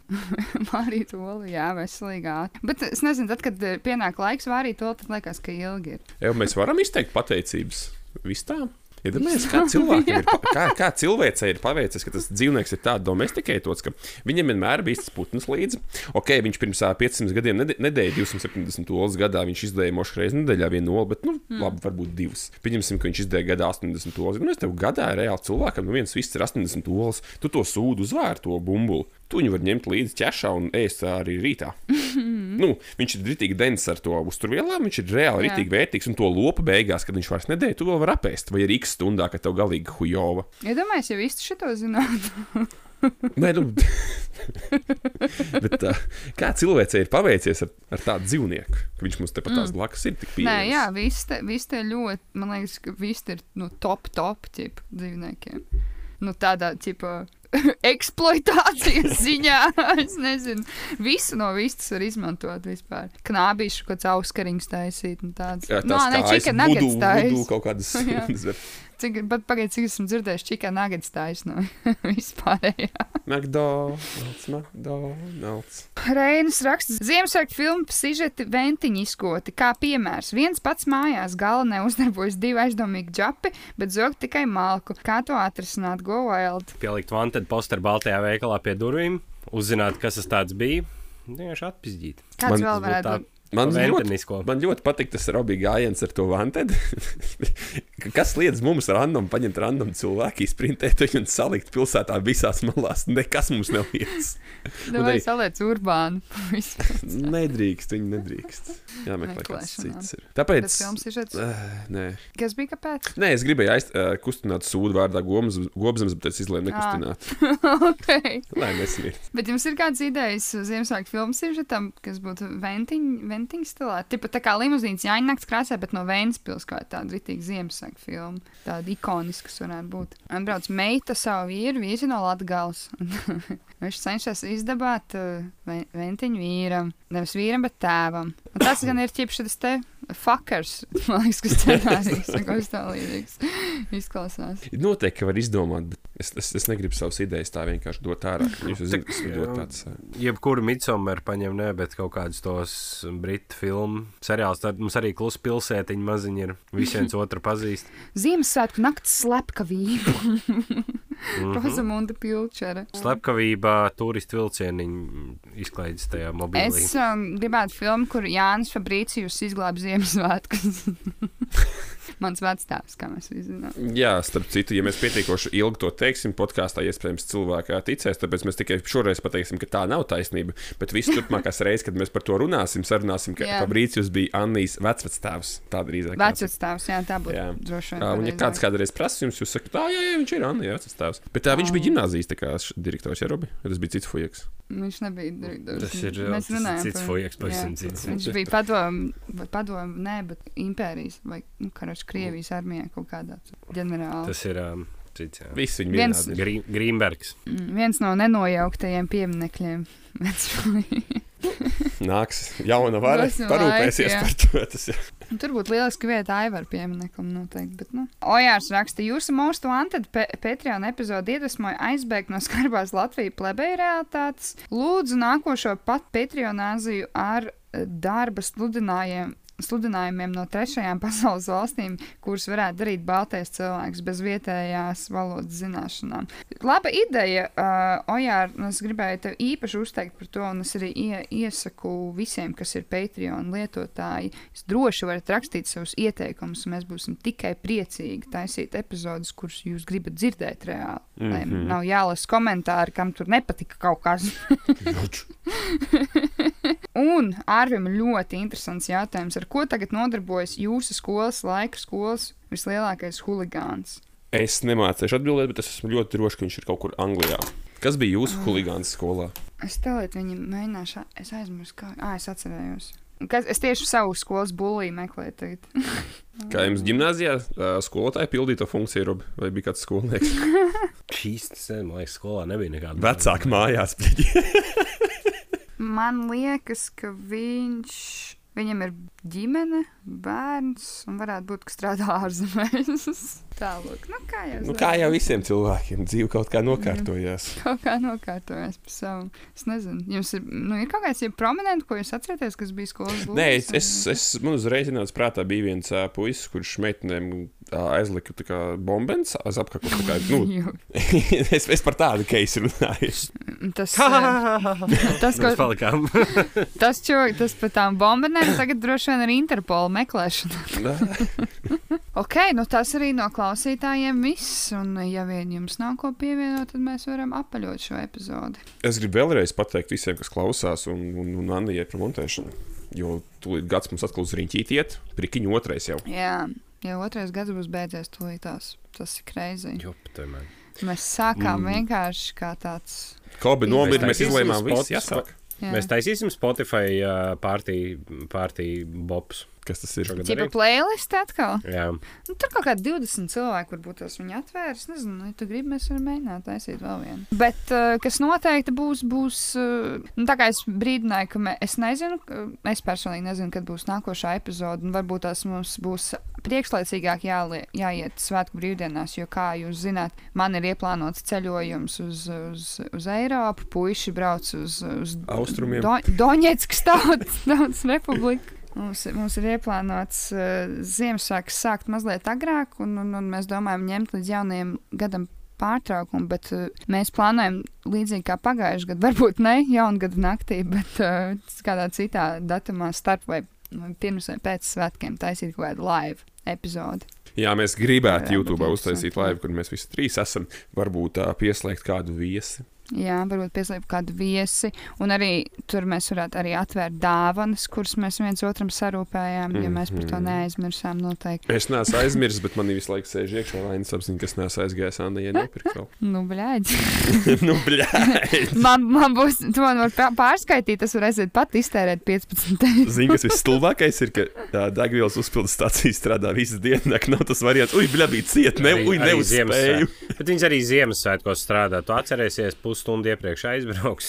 Vārīt olu, jā, veselīgā. Bet es nezinu, tad, kad eh, pienāk laiks vārīt olu, tad liekas, ka ilgi ir. Jau mēs varam izteikt pateicības visām. Iedomājieties, kā cilvēkam ir, kā, kā cilvēcei ir paveicies, ka tas dzīvnieks ir tāds domestikēts, ka viņam vienmēr bija tas putns līdzi. Ok, viņš pirms ā, 500 gadiem nedēļa 270 olas gadā, viņš izdēja mošu reizi nedēļā vienu olu, bet, nu, mm. labi, varbūt divas. Pieņemsim, ka viņš izdēja gadā 80 olas. Nu, es tev gadā reāli cilvēkam, nu, viens viss ir 80 olas, tu to sūdu uzvēr to bumbuli. Tu viņu var ņemt līdzi ķešā un ēst arī rītā. nu, viņš ir rītīgi dens ar to uzturvielām, viņš ir reāli rītīgi vērtīgs. Un to lopu beigās, kad viņš vairs nedēļ, tu vēl vari apēst. Vai ir x stundā, kad tev galīgi hujova. Ja visi šito zinātu. Nē, nu, bet, tā, kā cilvēcei ir paveicies ar, ar tādu dzīvnieku, ka viņš mums tepat tās Mm. blakus ir tik Nē, pieejams. jā, visi te, visi te ļoti, man liekas, ka visi te ir nu, top, top tipu dzīvniekiem. Nu, tādā tipā eksploatācijas ziņā. es nezinu, visu no vistas var izmantot vispār. Knābīšu kaut kāds auskariņš taisīt un tāds. Jā, no, tās ne, nuggets vudu taisīt. kaut kādas Cik, bet pagaidi, cik esmu dzirdējis, chicken nuggets taisīt no vispārējā. McDonald's, McDonald's. Reinas raksts, Ziemassvētku filmu sižeti ventiņi izkoti. Kā piemērs, viens pats mājās galvenē uzdarbojas divi aizdomīgi džapi, bet zog tikai malku. Kā to atrisināt? Go wild! Pielikt vantu posteru Baltajā veikalā pie durvīm, uzzināt, kas tas tāds bija. Vienkārši atpizdīt. Kāds Man- vēl varētu būt? Man ļoti, man ļoti patīk tas Robija gājiens ar to vantedu. Kas liedz mums random paņemt random cilvēku, izprintēt viņu un salikt pilsētā visās malās? Nekas mums. Nu, un vai arī- saliec urbānu? Nedrīkst, viņi nedrīkst. Jā, meklē, kas Meklēšanā. cits ir. Tāpēc. filmas sižets. Uh, nē. Kas bija kāpēc? nē, es gribēju aiz, uh, kustināt sūdu vārdā gobzemes, bet es izlēmu nekustināt. okay. Lai nesmiet. Bet jums ir kādas idejas Ziemassvētku filmu sižetam, kas būtu ventiņu, ventiņu stilā? Tipa tā kā limuzīns jāņakts krāsē, bet no Vēnspils kā tāda ritīga Ziemassvētku filma. Tāda ikoniska, varētu būt. Atbrauc meita savu vīru, vīri no Latgals. Viņš cenšas izdabāt uh, ve- ventiņu vīram. Nevis vīram, bet tēvam. Un tas gan ir ķipšas te fuckers. Man liekas, kas scenārijs. Kaut kas tā līdzīgs. Izklausās. Noteikti, ka var izdomāt, bet es, es, es negribu savas idejas tā vienkārši dot ārā. Jūs zināt, kas ir dot tāds. uh, Jebkuru midsommar paņem, ne, bet kaut kādus tos britu filmu seriālus. Tad mums arī klusa pilsētiņa maziņi ir. Visi viens otru pazīst. Ziemassvētku nakts slepkavība. Mhm. Rozamunda Pilčere. Slepkavībā turistu vilcieniņu izklaides tajā mobilī. Es um, gribētu filmu, kur Jānis Fabrīcijus izglāba Ziemassvētkus. Mans vecāks, kā mēs visi zinām. Jā, starp citu, ja mēs pietiekoši ilgi to teiksim, podkāstā iespējams cilvēkā ticēs, tāpēc mēs tikai šoreiz pateiksim, ka tā nav taisnība. Bet visas turpmākās reizes, kad mēs par to runāsim, sarunāsim, ka. Fabrīcijus bija Annijas vecvectēvs. Tā drīzāk. Vecāks, jā, tā būtu Jā. droši Jā, un, ja vien. kāds kādreiz prasa jums, jūs sakat, tā, jā, jā, viņš ir Anna, jā, tas tēvs. Bet tā viņš bija ģimnāzijas direktors, ja Robi, tas bija cits fujaks. Viņš nebija direktors. Tas ir Mēs runājam cits par- fujaks, pavisam cits. Viņš bija padomu, vai padomu, nē, bet impērijas vai, nu, karačs Krievijas armijā kaut kādā ģenerālā. Tas ir um, cits. jā. Visi viņi Viens- Grīmbergs. Mm, Viens no nenojauktajiem pieminekļiem. Nāks jauna vara, parūpēsies laiki, jā. par to. Tas. Un Tur būtu lieliski vieta Aivaru piemineklim noteikti. Bet, nu. Ojārs raksta, jūsu most wanted pe Patreon epizodi iedvesmoja aizbēgt no skarbās Latvijas plebeja realitātes. Lūdzu nākošo pat Patreonāziju ar eh, darba sludinājumiem. Sludinājumiem no trešajām pasaules valstīm, kuras varētu darīt baltais cilvēks bez vietējās valodas zināšanām. Laba ideja, uh, Ojār, es gribēju tev īpaši uzteikt par to, un es arī ie, iesaku visiem, kas ir Patreon lietotāji, Jūs droši varat rakstīt savus ieteikumus, un mēs būsim tikai priecīgi taisīt epizodus, kurus jūs gribat dzirdēt reāli. Mm -hmm. Lai Mhm. nav jālasa komentāri, kam tur nepatika kaut kas. un Arvim ļoti interesants jautājums, ar ko tagad nodarbojas jūsu skolas laika skolas vislielākais huligāns? Es nemācīšu atbildēt, bet es esmu ļoti drošs, ka viņš ir kaut kur Anglijā. Kas bija jūsu Ah. huligāns skolā? Es tēlēt viņam mēģināšu, es aizmirsu, kā, ah, es atcerējos. Kas, es tieši savu skolas bulīju meklēju tagad. Kā jums gimnājā skolotāja pildīja to funkciju, Rob, vai bija kāds skolnieks? Šīs, tas, man liekas, skolā nebija nekāda. Vecāki mājās. Man liekas, ka viņš. Viņam ir ģimene, bērns, un varētu būt, ka strādā ārzemēs. Tālāk, nu kā jau nu, kā jau visiem cilvēkiem, dzīve kaut kā nokārtojās. Kaut kā nokārtojas pa savu. Es nezinu, jums ir, nu, ir kaut kāds ja prominents, ko jūs atceraties, kas bija skolas būvniecības? Nē, es, es, es man uzreiz ienāca prātā, bija viens uh, puisis, kurš meitenēm aizlika tā kā bombens aiz apakšu. tā kā, Nu, es, es par tādu keisu runāju. tas, eh, tas, Mēs ko, palikām. tas, čo, tas par tām bombardēm tagad droši vien ir Interpola meklēšana. ok, nu tas arī no klausītājiem viss. Un, ja vien jums nav ko pievienot, tad mēs varam apaļot šo epizodi. Es gribu vēlreiz pateikt visiem, kas klausās, un, un, un Annijai par montēšanu. Jo tūlīt gads mums atkal uz rīņķīt iet, prikiņu otrais jau. Jā, jau otrais gads būs beidzies tūlītās. Tas ir tomēr. Mēs sākām Mm. vienkārši kā tāds. Kobi nomira, mēs izlēmām, viss jāsāk. Jā. Mēs taisīsim Spotify uh, pārtī bobs. Kas tas ir? Tipa arī. playlist atkal. Jā, Nu, tur kaut kādi 20 cilvēki, varbūt tos viņi atvērs. Nezinu, ja tu gribi, mēs varam mēģināt taisīt vēl vienu. Bet uh, kas noteikti būs, būs. Uh, nu, tā kā es brīdināju, ka mē, es nezinu, es personīgi nezinu, kad būs nākošā epizode. un Varbūt tās mums būs priekšlaicīgāk jālie, jāiet svētku brīvdienās, jo, kā jūs zināt, man ir ieplānots ceļojums uz, uz, uz Eiropu, puiši brauc uz, uz Austrumiem. Do, Doņetskas tautas, tautas republiku. Mums, mums ir ieplānots uh, Ziemassvētku sākt mazliet agrāk, un, un, un mēs domājam ņemt līdz jaunajam gadam pārtraukumu, bet uh, mēs plānojam līdzīgi kā pagājušajā gadā, varbūt ne jaungada naktī, bet uh, kādā citā datumā starp vai pirms vai pēc svētkiem taisīt kaut kādu live epizodi. Jā, mēs gribētu YouTube uztaisīt laivu, kur mēs visi trīs esam. Varbūt tā pieslēgt kādu viesi. Jā, varbūt pieslēgt kādu viesi, un arī tur mēs varētu arī atvērt dāvanas, kuras mēs viens otram sarūpējām, jo mēs par to Mhm. neaizmirsām noteikti. Es neesmu aizmirsis, bet man visu laiku sēž iekšā vainas apziņa, kas neesmu aizgājis Annai, ja nopirkt vēl. Nu, bļaigi. nu, bļāj! Man, man būs, tu man var pā- pārskaitīt, tas var aiziet pat iztērēt 15 eiro. Zini, kas visstulbākais ir, ka tā degvielas uzpildes stācija strādā visu dienu. Nav tas variants, ui, bļā, bija cieta, ne, ui, arī neuzspēju. Bet viņas arī Ziemassvētkos strādā. Tu atcerēsies, pusstundu iepriekš aizbrauks.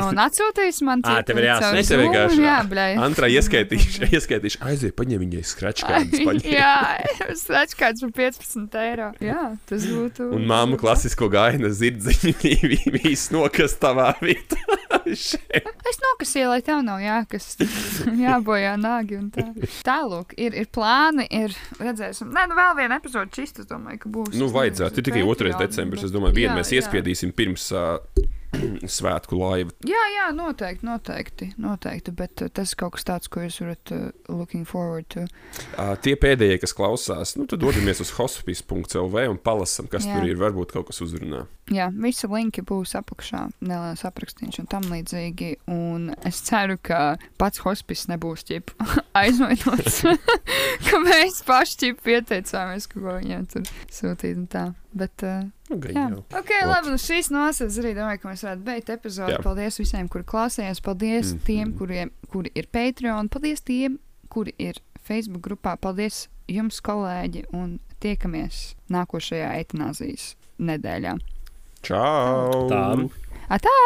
Un atsūtīs man Ā, tev ir jāsaka. Es tev vienkārši- Jā, bļaigi. Antrā ieskaitīšu, ieskaitīšu, aiziet, paņem viņai skračkādas. paņem. Jā, tas kāds par 15 eiro. Jā, tas būtu. Un māma klasisko gaina zirdziņu, viss nokas tavā vietā. Es nokasīju, lai tev nav jākas, jābojā nāgi un tā. Tālūk, ir, ir plāni, ir redzēsim. Nē, nu vēl viena epizode čist, es domāju, ka būs. Nu, vajadzētu. tikai 2. Patreon, decembris. Es domāju, vienu mēs iespiedīsim pirms uh, svētku laiva. Jā, jā, noteikti, noteikti, noteikti, bet uh, tas ir kaut kas tāds, ko jūs varat uh, looking forward to. Uh, tie pēdējie, kas klausās, nu, tad dodamies uz hospice.lv un palasam, kas Jā. jā. tur ir. Varbūt kaut kas uzrunā. Jā, visi linki būs apakšā, neliels aprakstīns un tam līdzīgi. Un es ceru, ka pats hospice nebūs ķip aizvainots, ka mēs paši ķip pieteicāmies, ka ko viņiem tur sūtīt un tā. Bet uh, Nu, gan Jā. jau. Ok, labi, nu šīs nosaucas arī domāju, ka mēs varētu beigt epizodi. Jā. Paldies visiem, kuri klausījās. Paldies Mhm. tiem, kuriem, kuri ir Patreon. Paldies tiem, kuri ir Facebook grupā. Paldies jums, kolēģi, un tiekamies nākošajā eitanāzijas nedēļā. Čau! Tā. Atā!